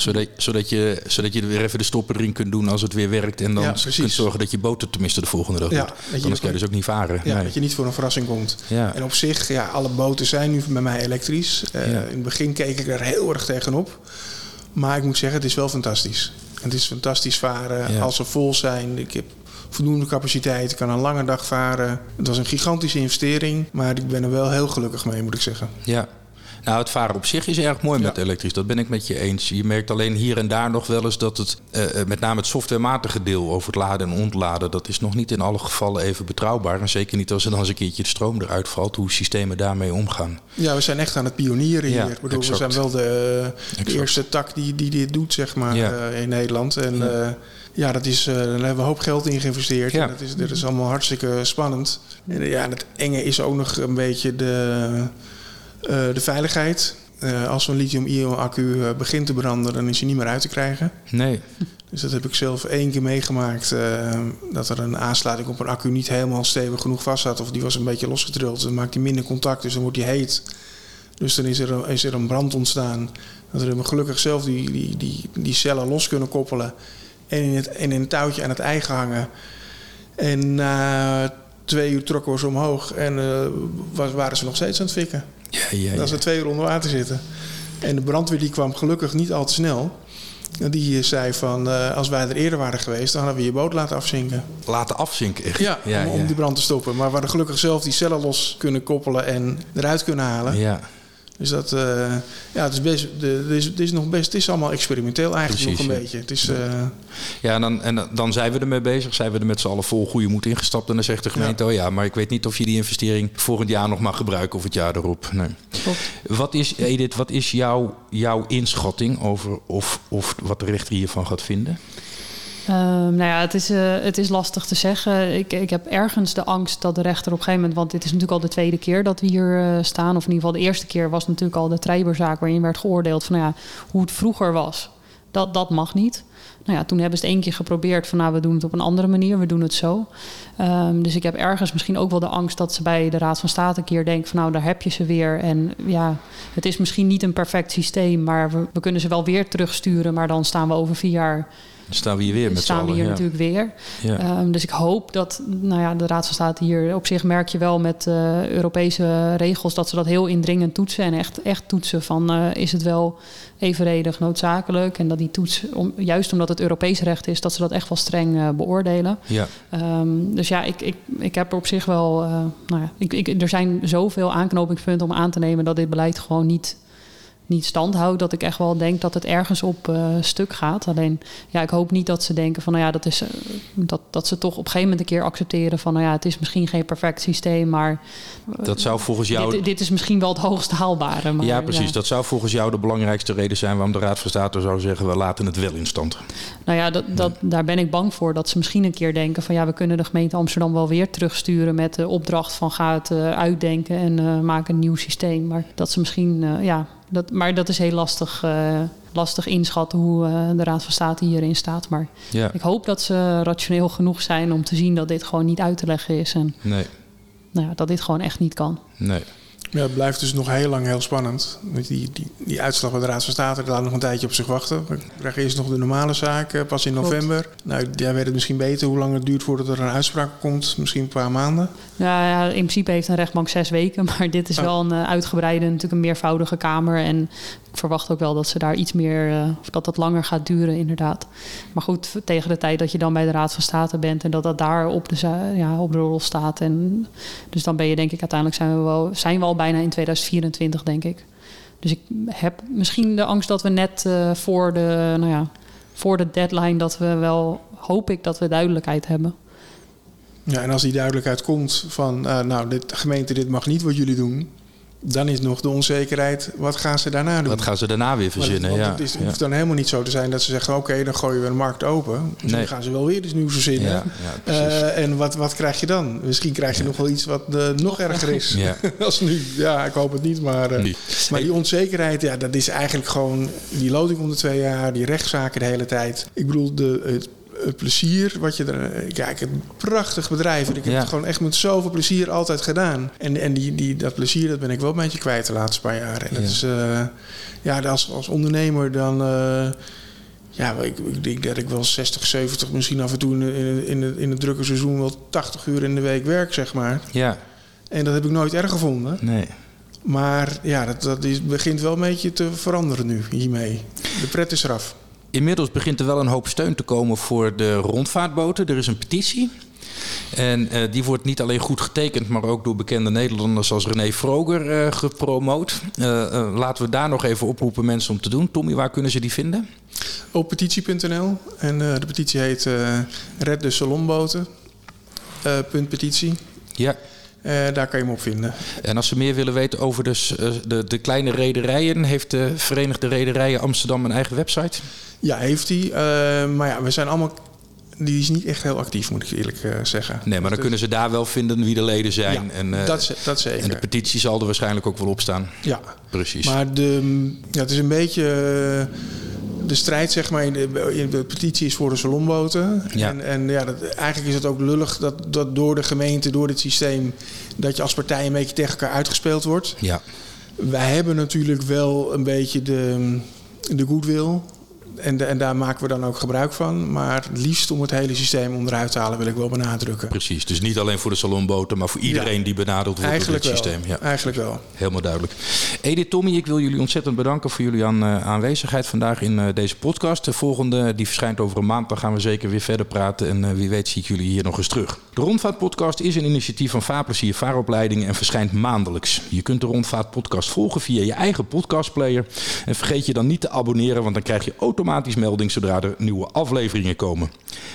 zodat, zodat, je, zodat je er weer even de stoppen erin kunt doen als het weer werkt. En dan ja, kunt zorgen dat je boot er tenminste de volgende dag ja, doet. Anders kan je dus ook niet varen. Ja, nee. dat je niet voor een verrassing komt. Ja. En op zich, ja, alle boten zijn nu bij mij elektrisch. Uh, ja. In het begin keek ik er heel erg tegenop. Maar ik moet zeggen, het is wel fantastisch. Het is fantastisch varen als ze vol zijn. Ik heb voldoende capaciteit. Ik kan een lange dag varen. Het was een gigantische investering. Maar ik ben er wel heel gelukkig mee, moet ik zeggen. Ja, nou, het varen op zich is erg mooi ja. met elektrisch. Dat ben ik met je eens. Je merkt alleen hier en daar nog wel eens dat het, uh, met name het softwarematige deel over het laden en ontladen, dat is nog niet in alle gevallen even betrouwbaar. En zeker niet als er dan eens een keertje de stroom eruit valt, hoe systemen daarmee omgaan. Ja, we zijn echt aan het pionieren ja, hier. Ik bedoel, we zijn wel de, de eerste tak die, die dit doet, zeg maar, ja. uh, in Nederland. En ja. Uh, ja, dat is, uh, daar hebben we een hoop geld in geïnvesteerd. Ja. En dat, is, dat is allemaal hartstikke spannend. En ja, en het enge is ook nog een beetje de, de veiligheid. Uh, als zo'n lithium-ion-accu uh, begint te branden, dan is hij niet meer uit te krijgen. Nee. Dus dat heb ik zelf één keer meegemaakt. Dat er een aansluiting op een accu niet helemaal stevig genoeg vast zat. Of die was een beetje losgetrild. Dan maakt hij minder contact, dus dan wordt hij heet. Dus dan is er, een, is er een brand ontstaan. Dat we gelukkig zelf die, die, die, die cellen los kunnen koppelen. En in, het, en in een touwtje aan het ei gehangen. En na twee uur trokken we ze omhoog. En was, waren ze nog steeds aan het fikken. Ja, ja, ja. Dat ze twee uur onder water zitten. En de brandweer die kwam gelukkig niet al te snel. Die zei van, uh, als wij er eerder waren geweest, dan hadden we je boot laten afzinken. Laten afzinken, echt? Ja, ja, om, om die brand te stoppen. Maar we hadden gelukkig zelf die cellen los kunnen koppelen en eruit kunnen halen. Ja. Dus dat, uh, ja, het is, best, de, het, is, het is nog best, het is allemaal experimenteel eigenlijk Precies, nog een ja. beetje. Het is, uh, ja, en dan, en dan zijn we ermee bezig, zijn we er met z'n allen vol goede moed ingestapt. En dan zegt de gemeente, ja. oh ja, maar ik weet niet of je die investering volgend jaar nog mag gebruiken of het jaar erop. Nee. Wat is, Edith, wat is jouw, jouw inschatting over of, of wat de rechter hiervan gaat vinden? Um, nou ja, het is, uh, het is lastig te zeggen. Ik, ik heb ergens de angst dat de rechter op een gegeven moment... want dit is natuurlijk al de tweede keer dat we hier uh, staan... of in ieder geval de eerste keer was natuurlijk al de Treiberzaak... waarin werd geoordeeld van nou ja, hoe het vroeger was. Dat, dat mag niet. Nou ja, toen hebben ze het één keer geprobeerd van... nou, we doen het op een andere manier, we doen het zo. Um, dus ik heb ergens misschien ook wel de angst... dat ze bij de Raad van State een keer denken van... nou, daar heb je ze weer. En ja, het is misschien niet een perfect systeem... maar we, we kunnen ze wel weer terugsturen... maar dan staan we over vier jaar staan we hier weer met staan we hier natuurlijk weer. Um, dus ik hoop dat nou ja, de Raad van State hier op zich merk je wel met uh, Europese regels dat ze dat heel indringend toetsen en echt, echt toetsen van uh, is het wel evenredig noodzakelijk en dat die toets om, juist juist omdat het Europees recht is, dat ze dat echt wel streng uh, beoordelen. Ja. Um, dus ja, ik, ik, ik heb er op zich wel. Uh, nou ja, ik, ik, er zijn zoveel aanknopingspunten om aan te nemen dat dit beleid gewoon niet niet stand houdt. Dat ik echt wel denk dat het ergens op uh, stuk gaat. Alleen ja, ik hoop niet dat ze denken van nou ja, dat is uh, dat, dat ze toch op een gegeven moment een keer accepteren van nou ja, het is misschien geen perfect systeem, maar uh, dat zou volgens jou. Dit, dit, is misschien wel het hoogst haalbare. Maar, ja, precies. Ja. Dat zou volgens jou de belangrijkste reden zijn waarom de Raad van State zou zeggen we laten het wel in stand. Nou ja, dat, dat, daar ben ik bang voor dat ze misschien een keer denken van ja, we kunnen de gemeente Amsterdam wel weer terugsturen met de opdracht van ga het uitdenken en maak een nieuw systeem. Maar dat ze misschien ja dat, maar dat is heel lastig, uh, lastig inschatten hoe uh, de Raad van State hierin staat. Maar ja. ik hoop dat ze rationeel genoeg zijn om te zien dat dit gewoon niet uit te leggen is. En nee. nou ja, dat dit gewoon echt niet kan. Nee. Ja, het blijft dus nog heel lang heel spannend. Die, die, die uitslag bij de Raad van State laat nog een tijdje op zich wachten. We krijgen eerst nog de normale zaak, pas in november. Klopt. Nou, jij weet het misschien beter hoe lang het duurt voordat er een uitspraak komt. Misschien een paar maanden. Ja, ja in principe heeft een rechtbank zes weken. Maar dit is oh. wel een uh, uitgebreide, natuurlijk een meervoudige kamer. En verwacht ook wel dat ze daar iets meer, uh, of dat dat langer gaat duren, inderdaad. Maar goed, tegen de tijd dat je dan bij de Raad van State bent en dat dat daar op de, ja, op de rol staat. En, dus dan ben je, denk ik, uiteindelijk zijn we wel, zijn we al bijna in 2024, denk ik. Dus ik heb misschien de angst dat we net uh, voor, de, nou ja, voor de deadline, dat we wel, hoop ik, dat we duidelijkheid hebben. Ja, en als die duidelijkheid komt van, uh, nou, de gemeente, dit mag niet wat jullie doen, dan is nog de onzekerheid, wat gaan ze daarna doen? Wat gaan ze daarna weer verzinnen? Want ja. het, is, het hoeft dan helemaal niet zo te zijn dat ze zeggen: oké, okay, dan gooien we de markt open. Dus Nee. dan gaan ze wel weer iets nieuws verzinnen. Ja. Eh, en wat, wat krijg je dan? Misschien krijg je nog wel iets wat eh, nog erger is. Ja. Als nu. Ja, ik hoop het niet. Maar, eh, maar die onzekerheid, ja, dat is eigenlijk gewoon die loting om de twee jaar, die rechtszaken de hele tijd. Ik bedoel, de, het, het plezier wat je er. Kijk, een prachtig bedrijf. En ik heb Ja. het gewoon echt met zoveel plezier altijd gedaan. En, en die, die, dat plezier dat ben ik wel een beetje kwijt de laatste paar jaar. En dat Ja. is. eh, ja, als, als ondernemer dan. eh, ja, ik, ik denk dat ik wel 60, 70, misschien af en toe in, in, in, het, in het drukke seizoen wel 80 uur in de week werk, zeg maar. Ja, En dat heb ik nooit erg gevonden. nee. Maar ja, dat, dat is, begint wel een beetje te veranderen nu hiermee. De pret is eraf. Inmiddels begint er wel een hoop steun te komen voor de rondvaartboten. Er is een petitie. En eh, die wordt niet alleen goed getekend, maar ook door bekende Nederlanders als René Vroger eh, gepromoot. Eh, laten we daar nog even oproepen mensen om te doen. Tommy, waar kunnen ze die vinden? Op petitie.nl. En de petitie heet Red de Salonboten. Punt petitie. Ja. Eh, daar kan je hem op vinden. En als ze meer willen weten over de, s- eh, de, de kleine rederijen, heeft de Verenigde Rederijen Amsterdam een eigen website? Ja, heeft hij. Eh, maar ja, we zijn allemaal. Die is niet echt heel actief, moet ik eerlijk eh, zeggen. Nee, maar dan Dus- kunnen ze daar wel vinden wie de leden zijn. Ja, en, eh, dat, dat zeker. en de petitie zal er waarschijnlijk ook wel op staan. ja, Precies. maar de, ja, het is een beetje. eh, de strijd, zeg maar, in de, in de petitie is voor de salonboten. Ja. En, en ja, dat, eigenlijk is het ook lullig dat, dat door de gemeente, door dit systeem, dat je als partij een beetje tegen elkaar uitgespeeld wordt. ja. Wij hebben natuurlijk wel een beetje de, de goodwill. En, en daar maken we dan ook gebruik van. Maar het liefst om het hele systeem onderuit te halen, wil ik wel benadrukken. Precies, dus niet alleen voor de salonboten, maar voor iedereen Ja. die benaderd wordt Eigenlijk door wel. systeem. Ja, Eigenlijk wel. helemaal duidelijk. Edith, Tommy, ik wil jullie ontzettend bedanken voor jullie aan, eh, aanwezigheid vandaag in eh, deze podcast. De volgende die verschijnt over een maand, dan gaan we zeker weer verder praten. En eh, wie weet zie ik jullie hier nog eens terug. De Rondvaartpodcast is een initiatief van Vaarplezier Vaaropleidingen en verschijnt maandelijks. Je kunt de Rondvaartpodcast volgen via je eigen podcastplayer. En vergeet je dan niet te abonneren, want dan krijg je automatisch melding zodra er nieuwe afleveringen komen.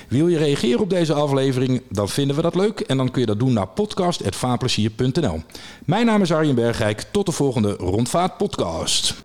Wil je reageren op deze aflevering? Dan vinden we dat leuk en dan kun je dat doen naar podcast.vaarplezier.nl. Mijn naam is Arjen Bergijk. Tot de volgende Rondvaartpodcast.